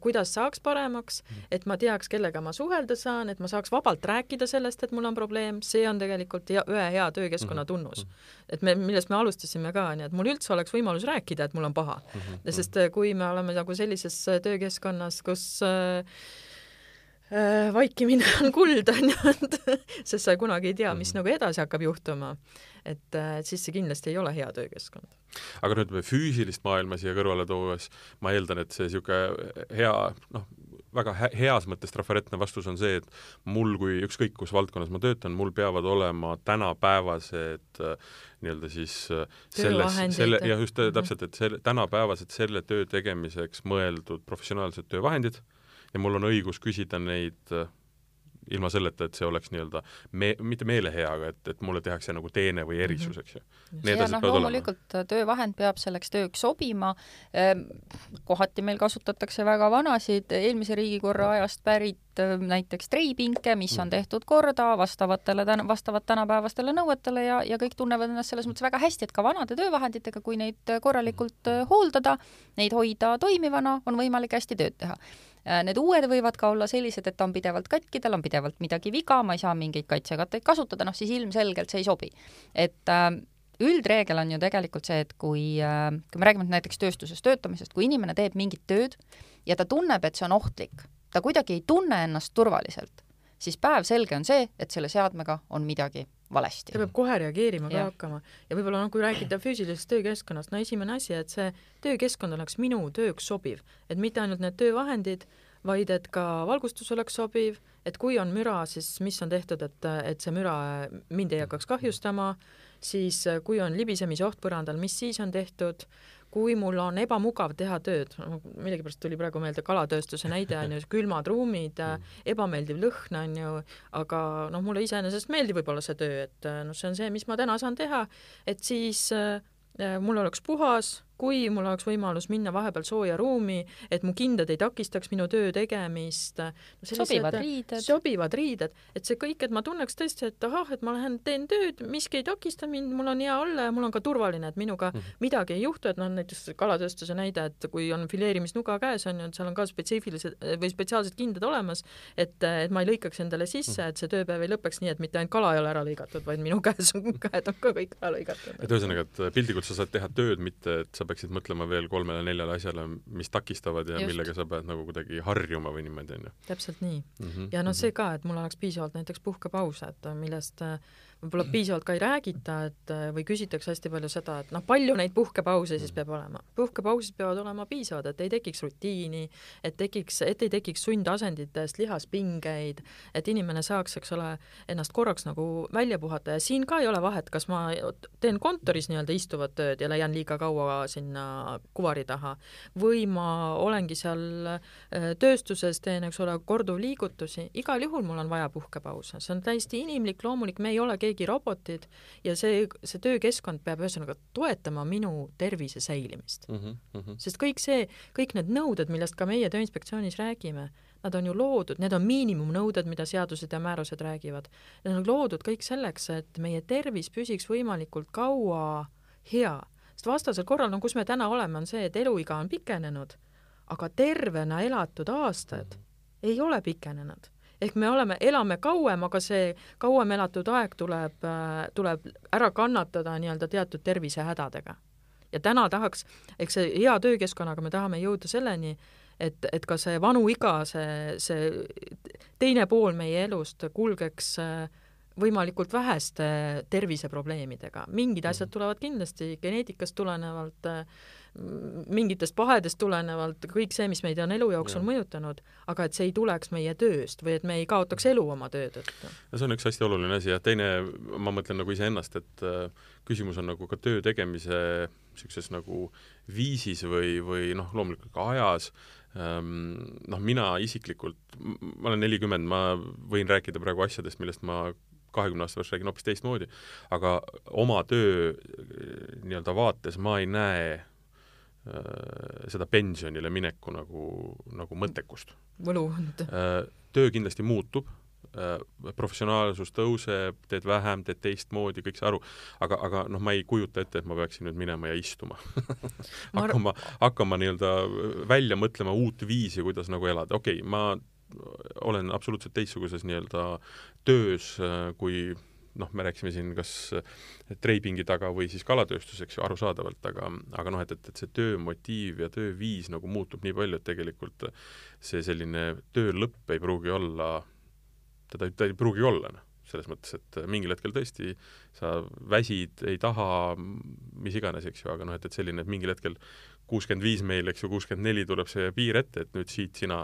kuidas saaks paremaks, et ma teaks, kellega ma suhelda saan, et ma saaks vabalt rääkida sellest, et mul on probleem, see on tegelikult hea, ühe hea töökeskkonna mhm. tunnus. et me, millest me alustasime ka, nii et mul üldse oleks võimalus rääkida, et mul on paha. Mhm. sest kui me oleme nagu sellises töökeskkonnas, kus äh, äh, vaikimine on kuld, on ju, et sest sa kunagi ei tea, mis mm -hmm. nagu edasi hakkab juhtuma. et, äh, et siis see kindlasti ei ole hea töökeskkond. aga nüüd füüsilist maailma siia kõrvale tuues, ma eeldan, et see niisugune hea, noh, väga heas mõttes trafaretne vastus on see, et mul kui ükskõik kus valdkonnas ma töötan, mul peavad olema tänapäevased äh, nii-öelda siis selles, selle, jah, just täpselt, et selle, tänapäevased selle töö tegemiseks mõeldud professionaalsed töövahendid ja mul on õigus küsida neid äh, ilma selleta, et see oleks nii-öelda me-, mitte meelehea, aga et, et mulle tehakse nagu teene või erisus, mhm. eks ju. Need asjad noh, peavad olema. loomulikult äh, töövahend peab selleks tööks sobima, ehm, kohati meil kasutatakse väga vanasid, eelmise riigikorra ajast pärit äh, näiteks treipinke, mis on tehtud korda vastavatele, vastavad tänapäevastele nõuetele ja, ja kõik tunnevad ennast selles mõttes väga hästi, et ka vanade töövahenditega, kui neid korralikult hooldada, neid hoida toimivana, on võimalik hästi tööd teha need uued võivad ka olla sellised, et ta on pidevalt katki, tal on pidevalt midagi viga, ma ei saa mingeid kaitsekatteid kasutada, noh siis ilmselgelt see ei sobi. et äh, üldreegel on ju tegelikult see, et kui, äh, kui me räägime näiteks tööstuses töötamisest, kui inimene teeb mingit tööd ja ta tunneb, et see on ohtlik, ta kuidagi ei tunne ennast turvaliselt, siis päevselge on see, et selle seadmega on midagi valesti. ta peab kohe reageerima ka hakkama. Ja võib-olla noh, kui rääkida füüsilisest töökeskkonnast, no esimene asi, et see töökeskkond oleks minu tööks sobiv, et mitte ainult need töövahendid, vaid et ka valgustus oleks sobiv, et kui on müra, siis mis on tehtud, et, et see müra mind ei hakkaks kahjustama, siis kui on libisemise oht põrandal, mis siis on tehtud, kui mul on ebamugav teha tööd, millegipärast tuli praegu meelde kalatööstuse näide on ju, külmad ruumid, mm. ebameeldiv lõhn on ju, aga noh, mulle iseenesest meeldib võib-olla see töö, et noh, see on see, mis ma täna saan teha, et siis äh, mul oleks puhas kui mul oleks võimalus minna vahepeal sooja ruumi, et mu kindad ei takistaks minu töö tegemist no, sobivad riided. sobivad riided, et see kõik, et ma tunneks tõesti, et ahah, et ma lähen teen tööd, miski ei takista mind, mul on hea olla ja mul on ka turvaline, et minuga mm -hmm. midagi ei juhtu, et noh, näiteks kalatööstuse näide, et kui on fileerimisnuga käes, on ju, et seal on ka spetsiifilised või spetsiaalsed kindad olemas, et, et ma ei lõikaks endale sisse, mhm. et see tööpäev ei lõpeks nii, et mitte ainult kala ei ole ära lõigatud, vaid minu käes on, käed on ka kõik ära lõigatud. et ühesõnaga, et piltlikult sa saad teha tööd, mitte et sa peaksid mõtlema veel kolmele-neljale asjale, mis takistavad ja Just. millega sa pead nagu kuidagi harjuma või niimoodi, on ju. täpselt nii mm. -hmm. ja noh, see ka, et mul oleks piisavalt näiteks puhkepause, et millest võib-olla piisavalt ka ei räägita, et äh, või küsitakse hästi palju seda, et noh, palju neid puhkepause siis peab olema. puhkepausid peavad olema piisavad, et ei tekiks rutiini, et tekiks, et ei tekiks sundasenditest lihaspingeid, et inimene saaks, eks ole, ennast korraks nagu välja puhata. Ja siin ka ei ole vahet, kas ma teen kontoris nii-öelda istuvat tööd ja leian liiga kaua sinna kuvari taha. Või ma olengi seal äh, tööstuses, teen, eks ole, korduvliigutusi, igal juhul mul on vaja puhkepause, see on täiesti inimlik, loomulik, me ei ole keegi robotid ja see, see töökeskkond peab ühesõnaga toetama minu tervise säilimist mm. -hmm. sest kõik see, kõik need nõuded, millest ka meie Tööinspektsioonis räägime, nad on ju loodud, need on miinimumnõuded, mida seadused ja määrused räägivad. Need on loodud kõik selleks, et meie tervis püsiks võimalikult kaua hea, sest vastasel korral, no kus me täna oleme, on see, et eluiga on pikenenud, aga tervena elatud aastad mm -hmm. ei ole pikenenud ehk me oleme, elame kauem, aga see kauem elatud aeg tuleb, tuleb ära kannatada nii-öelda teatud tervisehädadega. ja täna tahaks, eks see hea töökeskkonnaga me tahame jõuda selleni, et, et ka see vanu iga, see, see teine pool meie elust kulgeks võimalikult väheste terviseprobleemidega. mingid asjad tulevad kindlasti geneetikast tulenevalt äh, mingitest pahedest tulenevalt, kõik see, mis meid on elu jooksul ja. mõjutanud, aga et see ei tuleks meie tööst või et me ei kaotaks elu oma töö tõttu. no see on üks hästi oluline asi ja teine, ma mõtlen nagu iseennast, et äh, küsimus on nagu ka töö tegemise niisuguses nagu viisis või, või noh, loomulikult ka ajas ähm,, noh, mina isiklikult, ma olen nelikümmend, ma võin rääkida praegu asjadest, millest ma kahekümne aasta pärast räägin hoopis teistmoodi, aga oma töö äh, nii-öelda vaates ma ei näe seda pensionile mineku nagu, nagu mõttekust. võluvõnd. Äh, töö kindlasti muutub, äh, professionaalsus tõuseb, teed vähem, teed teistmoodi, kõik see aru, aga, aga noh, ma ei kujuta ette, et ma peaksin nüüd minema ja istuma hakkama, hakkama nii-öelda välja mõtlema uut viisi, kuidas nagu elada, okei okay,, ma olen absoluutselt teistsuguses nii-öelda töös kui noh, me rääkisime siin kas treipingi taga või siis kalatööstus, eks ju, arusaadavalt, aga, aga noh, et, et, et see töömotiiv ja tööviis nagu muutub nii palju, et tegelikult see selline töö lõpp ei pruugi olla, teda, ta ei pruugi olla, noh selles mõttes, et mingil hetkel tõesti sa väsid, ei taha, mis iganes, eks ju, aga noh, et, et selline, et mingil hetkel kuuskümmend viis meil, eks ju, kuuskümmend neli tuleb see piir ette, et nüüd siit sina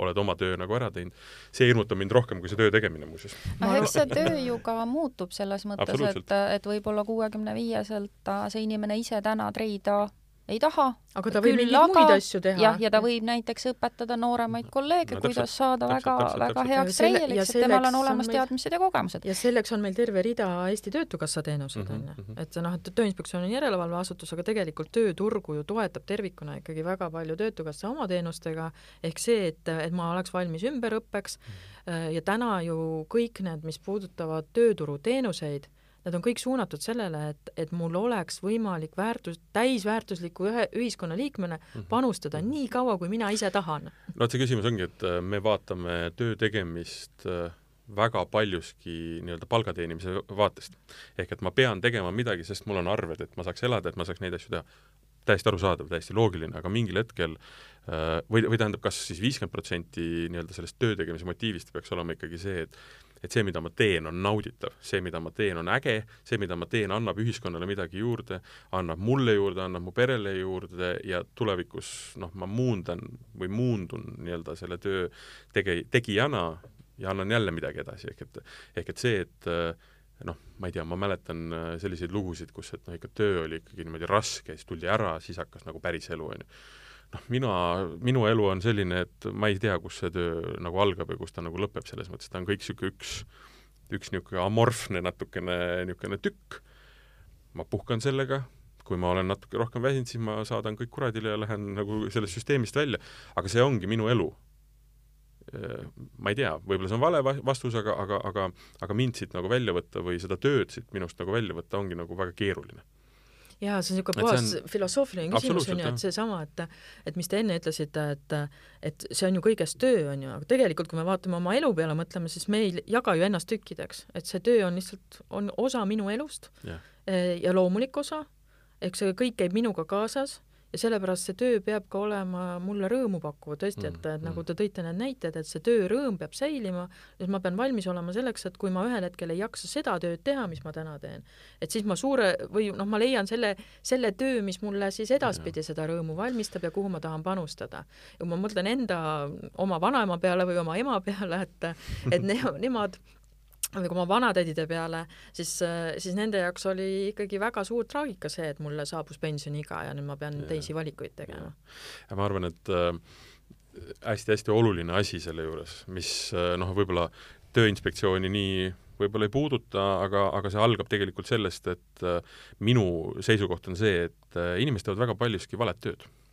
oled oma töö nagu ära teinud. see hirmutab mind rohkem kui see töö tegemine muuseas. aga eks see töö ju ka muutub selles mõttes, et, et võib-olla kuuekümne viieselt see inimene ise täna treida ei taha. aga ta võib mingeid muid asju teha. jah, ja ta võib näiteks õpetada nooremaid kolleege no,, kuidas saada täpselt, väga, väga heaks treieriks, et temal on olemas meil... teadmised ja kogemused. ja selleks on meil terve rida Eesti Töötukassa teenuseid, mhm, on ju. Mhm. et noh, et Tööinspektsioon on järelevalveasutus, aga tegelikult tööturgu ju toetab tervikuna ikkagi väga palju Töötukassa oma teenustega, ehk see, et, et ma oleks valmis ümberõppeks mm. ja täna ju kõik need, mis puudutavad tööturuteenuseid, Nad on kõik suunatud sellele, et, et mul oleks võimalik väärtus, täisväärtusliku ühe ühiskonnaliikmena mhm. panustada -hmm. nii kaua, kui mina ise tahan. no vot, see küsimus ongi, et äh, me vaatame töö tegemist äh, väga paljuski nii-öelda palga teenimise vaatest. ehk et ma pean tegema midagi, sest mul on arved, et ma saaks elada, et ma saaks neid asju teha. täiesti arusaadav, täiesti loogiline, aga mingil hetkel äh, või, või tähendab, kas siis viiskümmend protsenti nii-öelda sellest töö tegemise motiivist peaks olema ikkagi see, et et see, mida ma teen, on nauditav, see, mida ma teen, on äge, see, mida ma teen, annab ühiskonnale midagi juurde, annab mulle juurde, annab mu perele juurde ja tulevikus noh, ma muundan või muundun nii-öelda selle töö tege-, tegijana ja annan jälle midagi edasi, ehk et ehk et see, et noh, ma ei tea, ma mäletan selliseid lugusid, kus et noh, ikka töö oli ikkagi niimoodi raske, siis tuldi ära, siis hakkas nagu päris elu, on ju noh, mina, minu elu on selline, et ma ei tea, kus see töö nagu algab ja kus ta nagu lõpeb, selles mõttes ta on kõik niisugune üks, üks niisugune amorfne natukene niisugune tükk, ma puhkan sellega, kui ma olen natuke rohkem väsinud, siis ma saadan kõik kuradile ja lähen nagu sellest süsteemist välja, aga see ongi minu elu. Ma ei tea, võib-olla see on vale vastus, aga, aga, aga aga mind siit nagu välja võtta või seda tööd siit minust nagu välja võtta ongi nagu väga keeruline jaa, see on niisugune puhas on... filosoofiline küsimus on ju, et seesama, et et mis te enne ütlesite, et et see on ju kõigest töö, on ju, aga tegelikult kui me vaatame oma elu peale, mõtleme, siis me ei jaga ju ennast tükkideks, et see töö on lihtsalt, on osa minu elust yeah. ja loomulik osa, eks see kõik käib minuga kaasas ja sellepärast see töö peab ka olema mulle rõõmu pakkuv, tõesti, et, et nagu te tõite need näited, et see töörõõm peab säilima, et ma pean valmis olema selleks, et kui ma ühel hetkel ei jaksa seda tööd teha, mis ma täna teen, et siis ma suure või noh, ma leian selle, selle töö, mis mulle siis edaspidi seda rõõmu valmistab ja kuhu ma tahan panustada. ja kui ma mõtlen enda, oma vanaema peale või oma ema peale, et, et ne, nemad kui oma vanatädide peale, siis, siis nende jaoks oli ikkagi väga suur traagika see, et mulle saabus pensioniiga ja nüüd ma pean ja. teisi valikuid tegema. ja ma arvan, et hästi-hästi äh, oluline asi selle juures, mis äh, noh, võib-olla Tööinspektsiooni nii võib-olla ei puuduta, aga, aga see algab tegelikult sellest, et äh, minu seisukoht on see, et äh, inimesed teevad väga paljuski valet tööd Äh,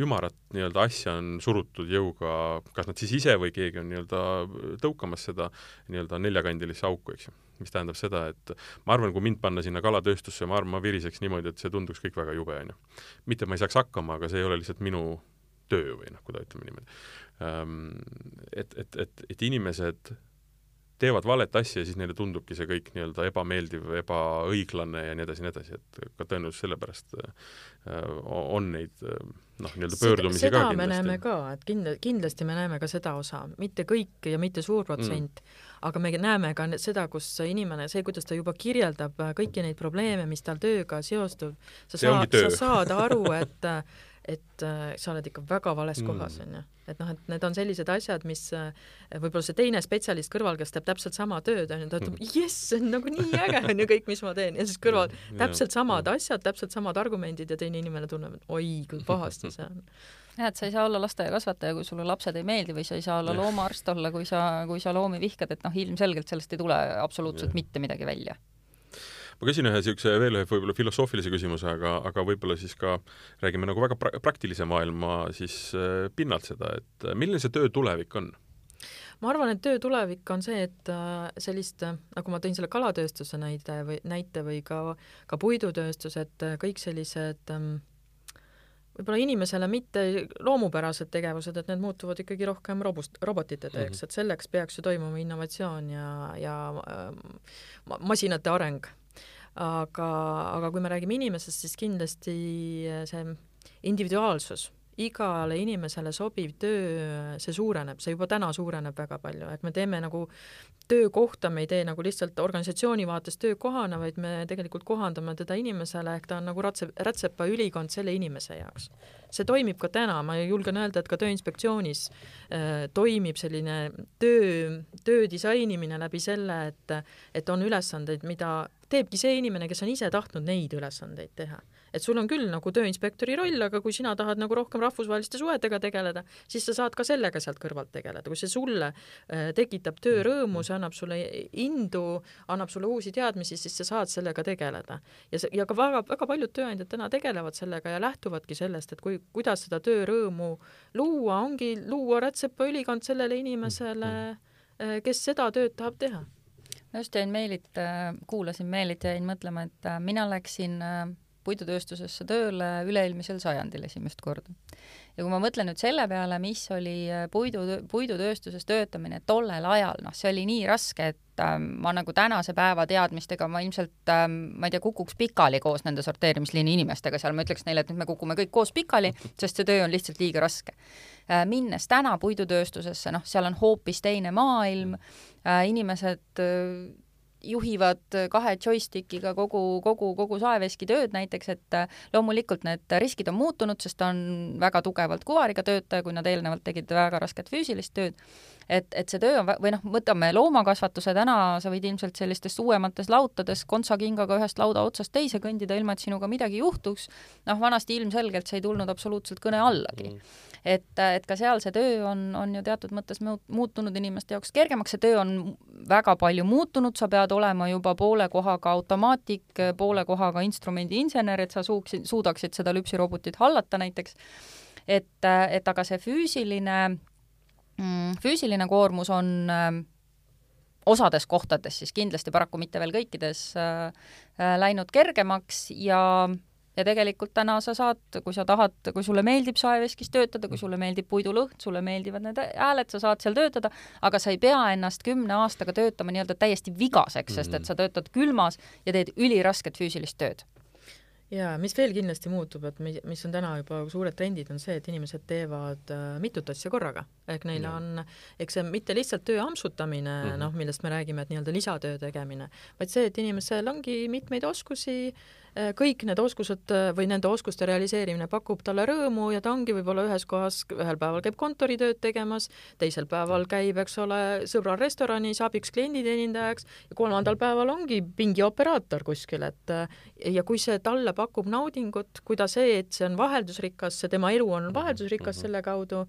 ümarat nii-öelda asja on surutud jõuga, kas nad siis ise või keegi on nii-öelda tõukamas seda nii-öelda neljakandilisse auku, eks ju. mis tähendab seda, et ma arvan, kui mind panna sinna kalatööstusse, ma arvan, ma viriseks niimoodi, et see tunduks kõik väga jube, on ju. mitte ma ei saaks hakkama, aga see ei ole lihtsalt minu töö või noh, kui ta ütleme niimoodi. Et, et, et, et inimesed teevad valet asja ja siis neile tundubki see kõik nii-öelda ebameeldiv, ebaõiglane ja nii edasi nii edasi, et ka tõenäoliselt sellepärast äh, on neid äh, noh, nii-öelda pöördumisi seda, ka kindlasti. me näeme ka, et kindla-, kindlasti me näeme ka seda osa, mitte kõik ja mitte suur protsent mm., aga me näeme ka seda, kus inimene, see, kuidas ta juba kirjeldab kõiki neid probleeme, mis tal tööga seostub, sa saad, sa saad aru, et et äh, sa oled ikka väga vales mm. kohas, onju. et noh, et need on sellised asjad, mis äh, võib-olla see teine spetsialist kõrval, kes teeb täpselt sama tööd, onju, ta ütleb, jess, see on nagu nii äge, onju, kõik, mis ma teen, ja siis kõrval yeah, täpselt samad yeah. asjad, täpselt samad argumendid ja teine inimene tunneb, et oi, kui pahasti see on jah, et sa ei saa olla lasteaiakasvataja, kui sulle lapsed ei meeldi või sa ei saa olla loomaarst olla, kui sa, kui sa loomi vihkad, et noh, ilmselgelt sellest ei tule absoluutselt ja. mitte midagi välja ma küsin ühe niisuguse veel ühe võib-olla filosoofilise küsimuse, aga, aga võib-olla siis ka räägime nagu väga pra-, praktilise maailma siis äh, pinnalt seda, et äh, milline see töö tulevik on? ma arvan, et töö tulevik on see, et äh, sellist, nagu ma tõin selle kalatööstuse näide või näite või ka, ka puidutööstus, et kõik sellised ähm, võib-olla inimesele mitte loomupärased tegevused, et need muutuvad ikkagi rohkem robust, robotite teeks mm, -hmm. et selleks peaks ju toimuma innovatsioon ja, ja äh, masinate areng aga, aga kui me räägime inimesest, siis kindlasti see individuaalsus, igale inimesele sobiv töö, see suureneb, see juba täna suureneb väga palju, et me teeme nagu töökohta, me ei tee nagu lihtsalt organisatsiooni vaates töökohana, vaid me tegelikult kohandame teda inimesele, ehk ta on nagu ratse, rätsepa ülikond selle inimese jaoks. see toimib ka täna, ma julgen öelda, et ka Tööinspektsioonis äh, toimib selline töö, töö disainimine läbi selle, et et on ülesandeid, mida teebki see inimene, kes on ise tahtnud neid ülesandeid teha. Et sul on küll nagu tööinspektori roll, aga kui sina tahad nagu rohkem rahvusvaheliste suhetega tegeleda, siis sa saad ka sellega sealt kõrvalt tegeleda, kui see sulle äh, tekitab töörõõmu, see annab sulle indu, annab sulle uusi teadmisi, siis sa saad sellega tegeleda. ja see, ja ka väga, väga paljud tööandjad täna tegelevad sellega ja lähtuvadki sellest, et kui, kuidas seda töörõõmu luua, ongi luua rätsepa ülikond sellele inimesele, äh, kes seda tööd tahab teha just jäin Meelit, äh, kuulasin Meelit ja jäin mõtlema, et mina läksin puidutööstusesse tööle üle-eelmisel sajandil esimest korda. ja kui ma mõtlen nüüd selle peale, mis oli puidu, puidutööstuses töötamine tollel ajal, noh, see oli nii raske, et äh, ma nagu tänase päeva teadmistega ma ilmselt äh,, ma ei tea, kukuks pikali koos nende sorteerimisliini inimestega seal, ma ütleks neile, et nüüd me kukume kõik koos pikali, sest see töö on lihtsalt liiga raske äh,. minnes täna puidutööstusesse, noh, seal on hoopis teine maailm äh,, inimesed äh, juhivad kahe joystickiga kogu, kogu, kogu saeveski tööd näiteks, et äh, loomulikult need riskid on muutunud, sest ta on väga tugevalt kuvariga töötaja, kui nad eelnevalt tegid väga rasket füüsilist tööd. Et, et see töö on, või noh, võtame loomakasvatuse täna, sa võid ilmselt sellistes uuemates lautades kontsakingaga ühest lauda otsast teise kõndida, ilma et sinuga midagi juhtuks, noh, vanasti ilmselgelt see ei tulnud absoluutselt kõne allagi. Mm. Et, et ka seal see töö on, on ju teatud mõttes muutunud inimeste jaoks kergemaks, see töö on väga palju muutunud, sa pead olema juba poole kohaga automaatik, poole kohaga instrumendiinsener, et sa suuksid, suudaksid seda lüpsirobotit hallata näiteks. et, et aga see füüsiline mm, füüsiline koormus on äh, osades kohtades siis kindlasti paraku mitte veel kõikides äh, äh, läinud kergemaks ja ja tegelikult täna sa saad, kui sa tahad, kui sulle meeldib saeveskis töötada, kui sulle meeldib puidulõhn, sulle meeldivad need hääled, sa saad seal töötada, aga sa ei pea ennast kümne aastaga töötama nii-öelda täiesti vigaseks, sest et sa töötad külmas ja teed ülirasket füüsilist tööd ja mis veel kindlasti muutub, et mi-, mis on täna juba suured trendid, on see, et inimesed teevad äh, mitut asja korraga. ehk neil Jah. on, eks see mitte lihtsalt töö ampsutamine mm Mhm. -hmm. noh, millest me räägime, et nii-öelda lisatöö tegemine, vaid see, et inimesel ongi mitmeid oskusi, kõik need oskused äh, või nende oskuste realiseerimine pakub talle rõõmu ja ta ongi võib-olla ühes kohas, ühel päeval käib kontoritööd tegemas, teisel päeval käib, eks ole, sõbral restoranis abiks klienditeenindajaks ja kolmandal päeval ongi pingioperaator kuskil, et äh, ja kui see talle pakub naudingut, kui ta see, et see on vaheldusrikas, see tema elu on vaheldusrikas Mhm. selle kaudu,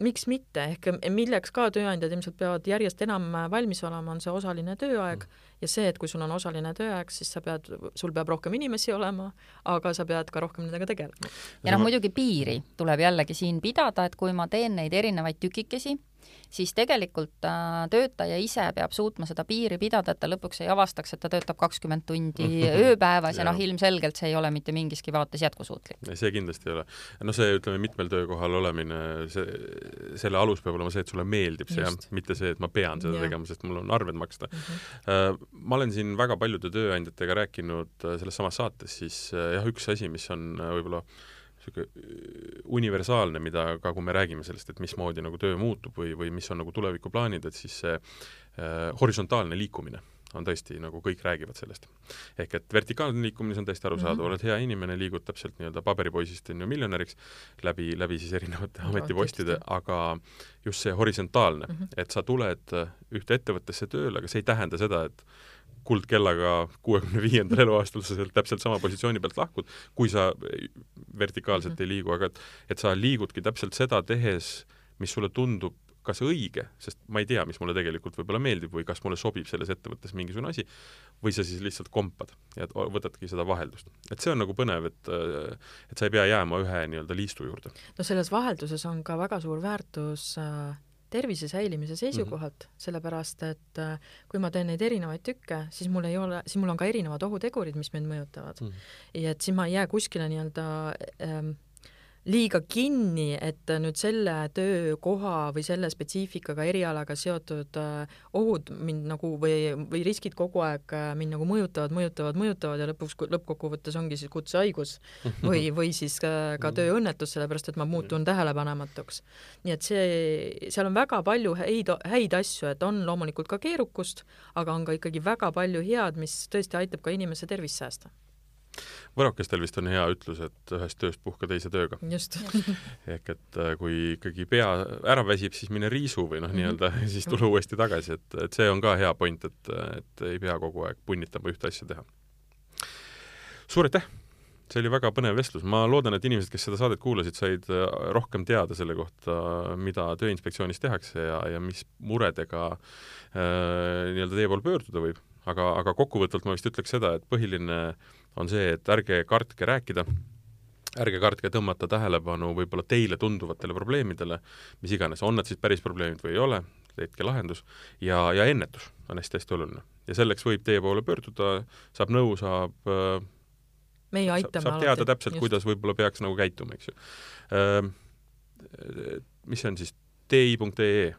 miks mitte, ehk milleks ka tööandjad ilmselt peavad järjest enam valmis olema, on see osaline tööaeg ja see, et kui sul on osaline tööaeg, siis sa pead, sul peab rohkem inimesi olema, aga sa pead ka rohkem nendega tegelema. ja noh, muidugi piiri tuleb jällegi siin pidada, et kui ma teen neid erinevaid tükikesi, siis tegelikult äh, töötaja ise peab suutma seda piiri pidada, et ta lõpuks ei avastaks, et ta töötab kakskümmend tundi ööpäevas ja noh, ilmselgelt see ei ole mitte mingiski vaates jätkusuutlik. see kindlasti ei ole. noh, see ütleme, mitmel töökohal olemine, see, selle alus peab olema see, et sulle meeldib see mitte see, et ma pean seda Jah. tegema, sest mul on arved maksta mm. -hmm. Ma olen siin väga paljude tööandjatega rääkinud äh, selles samas saates, siis jah, üks asi, mis on võib-olla niisugune universaalne, mida ka, kui me räägime sellest, et mismoodi nagu töö muutub või, või mis on nagu tulevikuplaanid, et siis see äh, horisontaalne liikumine on tõesti nagu kõik räägivad sellest. ehk et vertikaalne liikumine, see on täiesti arusaadav mm. -hmm. oled hea inimene, liigud täpselt nii-öelda paberipoisist on ju miljonäriks läbi, läbi siis erinevate ametipostide, aga just see horisontaalne mm. -hmm. et sa tuled äh, ühte ettevõttesse tööle, aga see ei tähenda seda, et kuldkellaga kuuekümne viiendal eluaastal sa sealt täpselt sama positsiooni pealt lahkud, kui sa vertikaalselt mm. -hmm. ei liigu, aga et, et sa liigudki täpselt seda tehes, mis sulle tundub kas õige, sest ma ei tea, mis mulle tegelikult võib-olla meeldib või kas mulle sobib selles ettevõttes mingisugune asi, või sa siis lihtsalt kompad ja võtadki seda vaheldust. et see on nagu põnev, et et sa ei pea jääma ühe nii-öelda liistu juurde. no selles vahelduses on ka väga suur väärtus äh, tervise säilimise seisukohalt mm, -hmm. sellepärast et äh, kui ma teen neid erinevaid tükke, siis mul ei ole, siis mul on ka erinevad ohutegurid, mis mind mõjutavad Mhm. ja et siis ma ei jää kuskile nii-öelda ähm, liiga kinni, et nüüd selle töökoha või selle spetsiifikaga erialaga seotud äh, ohud mind nagu või, või riskid kogu aeg äh, mind nagu mõjutavad, mõjutavad, mõjutavad ja lõpuks, lõppkokkuvõttes ongi siis kutsehaigus või, või siis ka, ka tööõnnetus, sellepärast et ma muutun tähelepanematuks. nii et see, seal on väga palju häid, häid asju, et on loomulikult ka keerukust, aga on ka ikkagi väga palju head, mis tõesti aitab ka inimese tervist säästa. Võrokestel vist on hea ütlus, et ühest tööst puhka teise tööga. ehk et äh, kui ikkagi pea ära väsib, siis mine riisu või noh, Mhm. nii-öelda siis tule uuesti tagasi, et, et see on ka hea point, et, et ei pea kogu aeg punnitama ühte asja teha. suur aitäh! see oli väga põnev vestlus, ma loodan, et inimesed, kes seda saadet kuulasid, said äh, rohkem teada selle kohta, mida Tööinspektsioonis tehakse ja, ja mis muredega äh, nii-öelda teie poole pöörduda võib. aga, aga kokkuvõtvalt ma vist ütleks seda, et põhiline on see, et ärge kartke rääkida ärge kartke tõmmata tähelepanu võib-olla teile tunduvatele probleemidele, mis iganes, on nad siis päris probleemid või ei ole, leidke lahendus ja, ja ennetus on hästi-hästi oluline. ja selleks võib teie poole pöörduda, saab nõu, saab meie aitame saab teada täpselt, kuidas võib-olla peaks nagu käituma, eks ju. mis see on siis, ti.ee?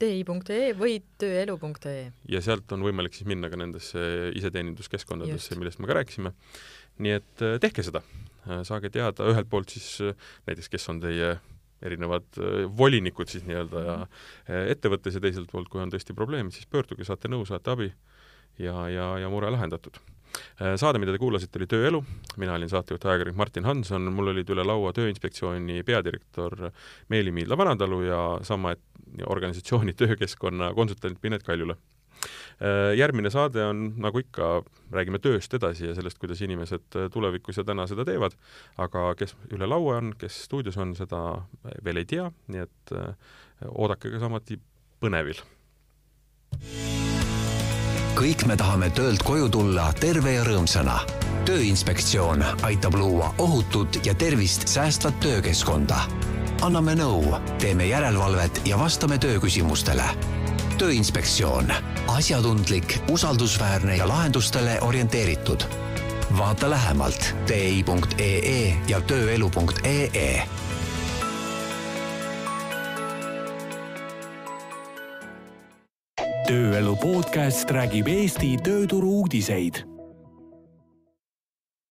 ti.ee või tööelu.ee. ja sealt on võimalik siis minna ka nendesse iseteeninduskeskkondadesse, millest me ka rääkisime. nii et tehke seda, saage teada ühelt poolt siis näiteks, kes on teie erinevad volinikud siis nii-öelda ja ettevõttes ja teiselt poolt, kui on tõesti probleemid, siis pöörduge, saate nõu, saate abi ja, ja, ja mure lahendatud. Saade, mida te kuulasite, oli Tööelu, mina olin saatejuht ajakirjanik Martin Hanson, mul olid üle laua Tööinspektsiooni peadirektor Meeli Miidla-Vanatalu ja sama organisatsiooni töökeskkonna konsultant Pinet Kaljula. Järgmine saade on, nagu ikka, räägime tööst edasi ja sellest, kuidas inimesed tulevikus ja täna seda teevad, aga kes üle laua on, kes stuudios on, seda veel ei tea, nii et oodake ka samuti põnevil. Kõik me tahame töölt koju tulla terve ja rõõmsana. tööinspektsioon aitab luua ohutut ja tervist säästvat töökeskkonda. anname nõu, teeme järelevalvet ja vastame tööküsimustele tööinspektsioon, asjatundlik, usaldusväärne ja lahendustele orienteeritud. vaata lähemalt ti.ee ja tööelu.ee. tööelu podcast räägib Eesti tööturu uudiseid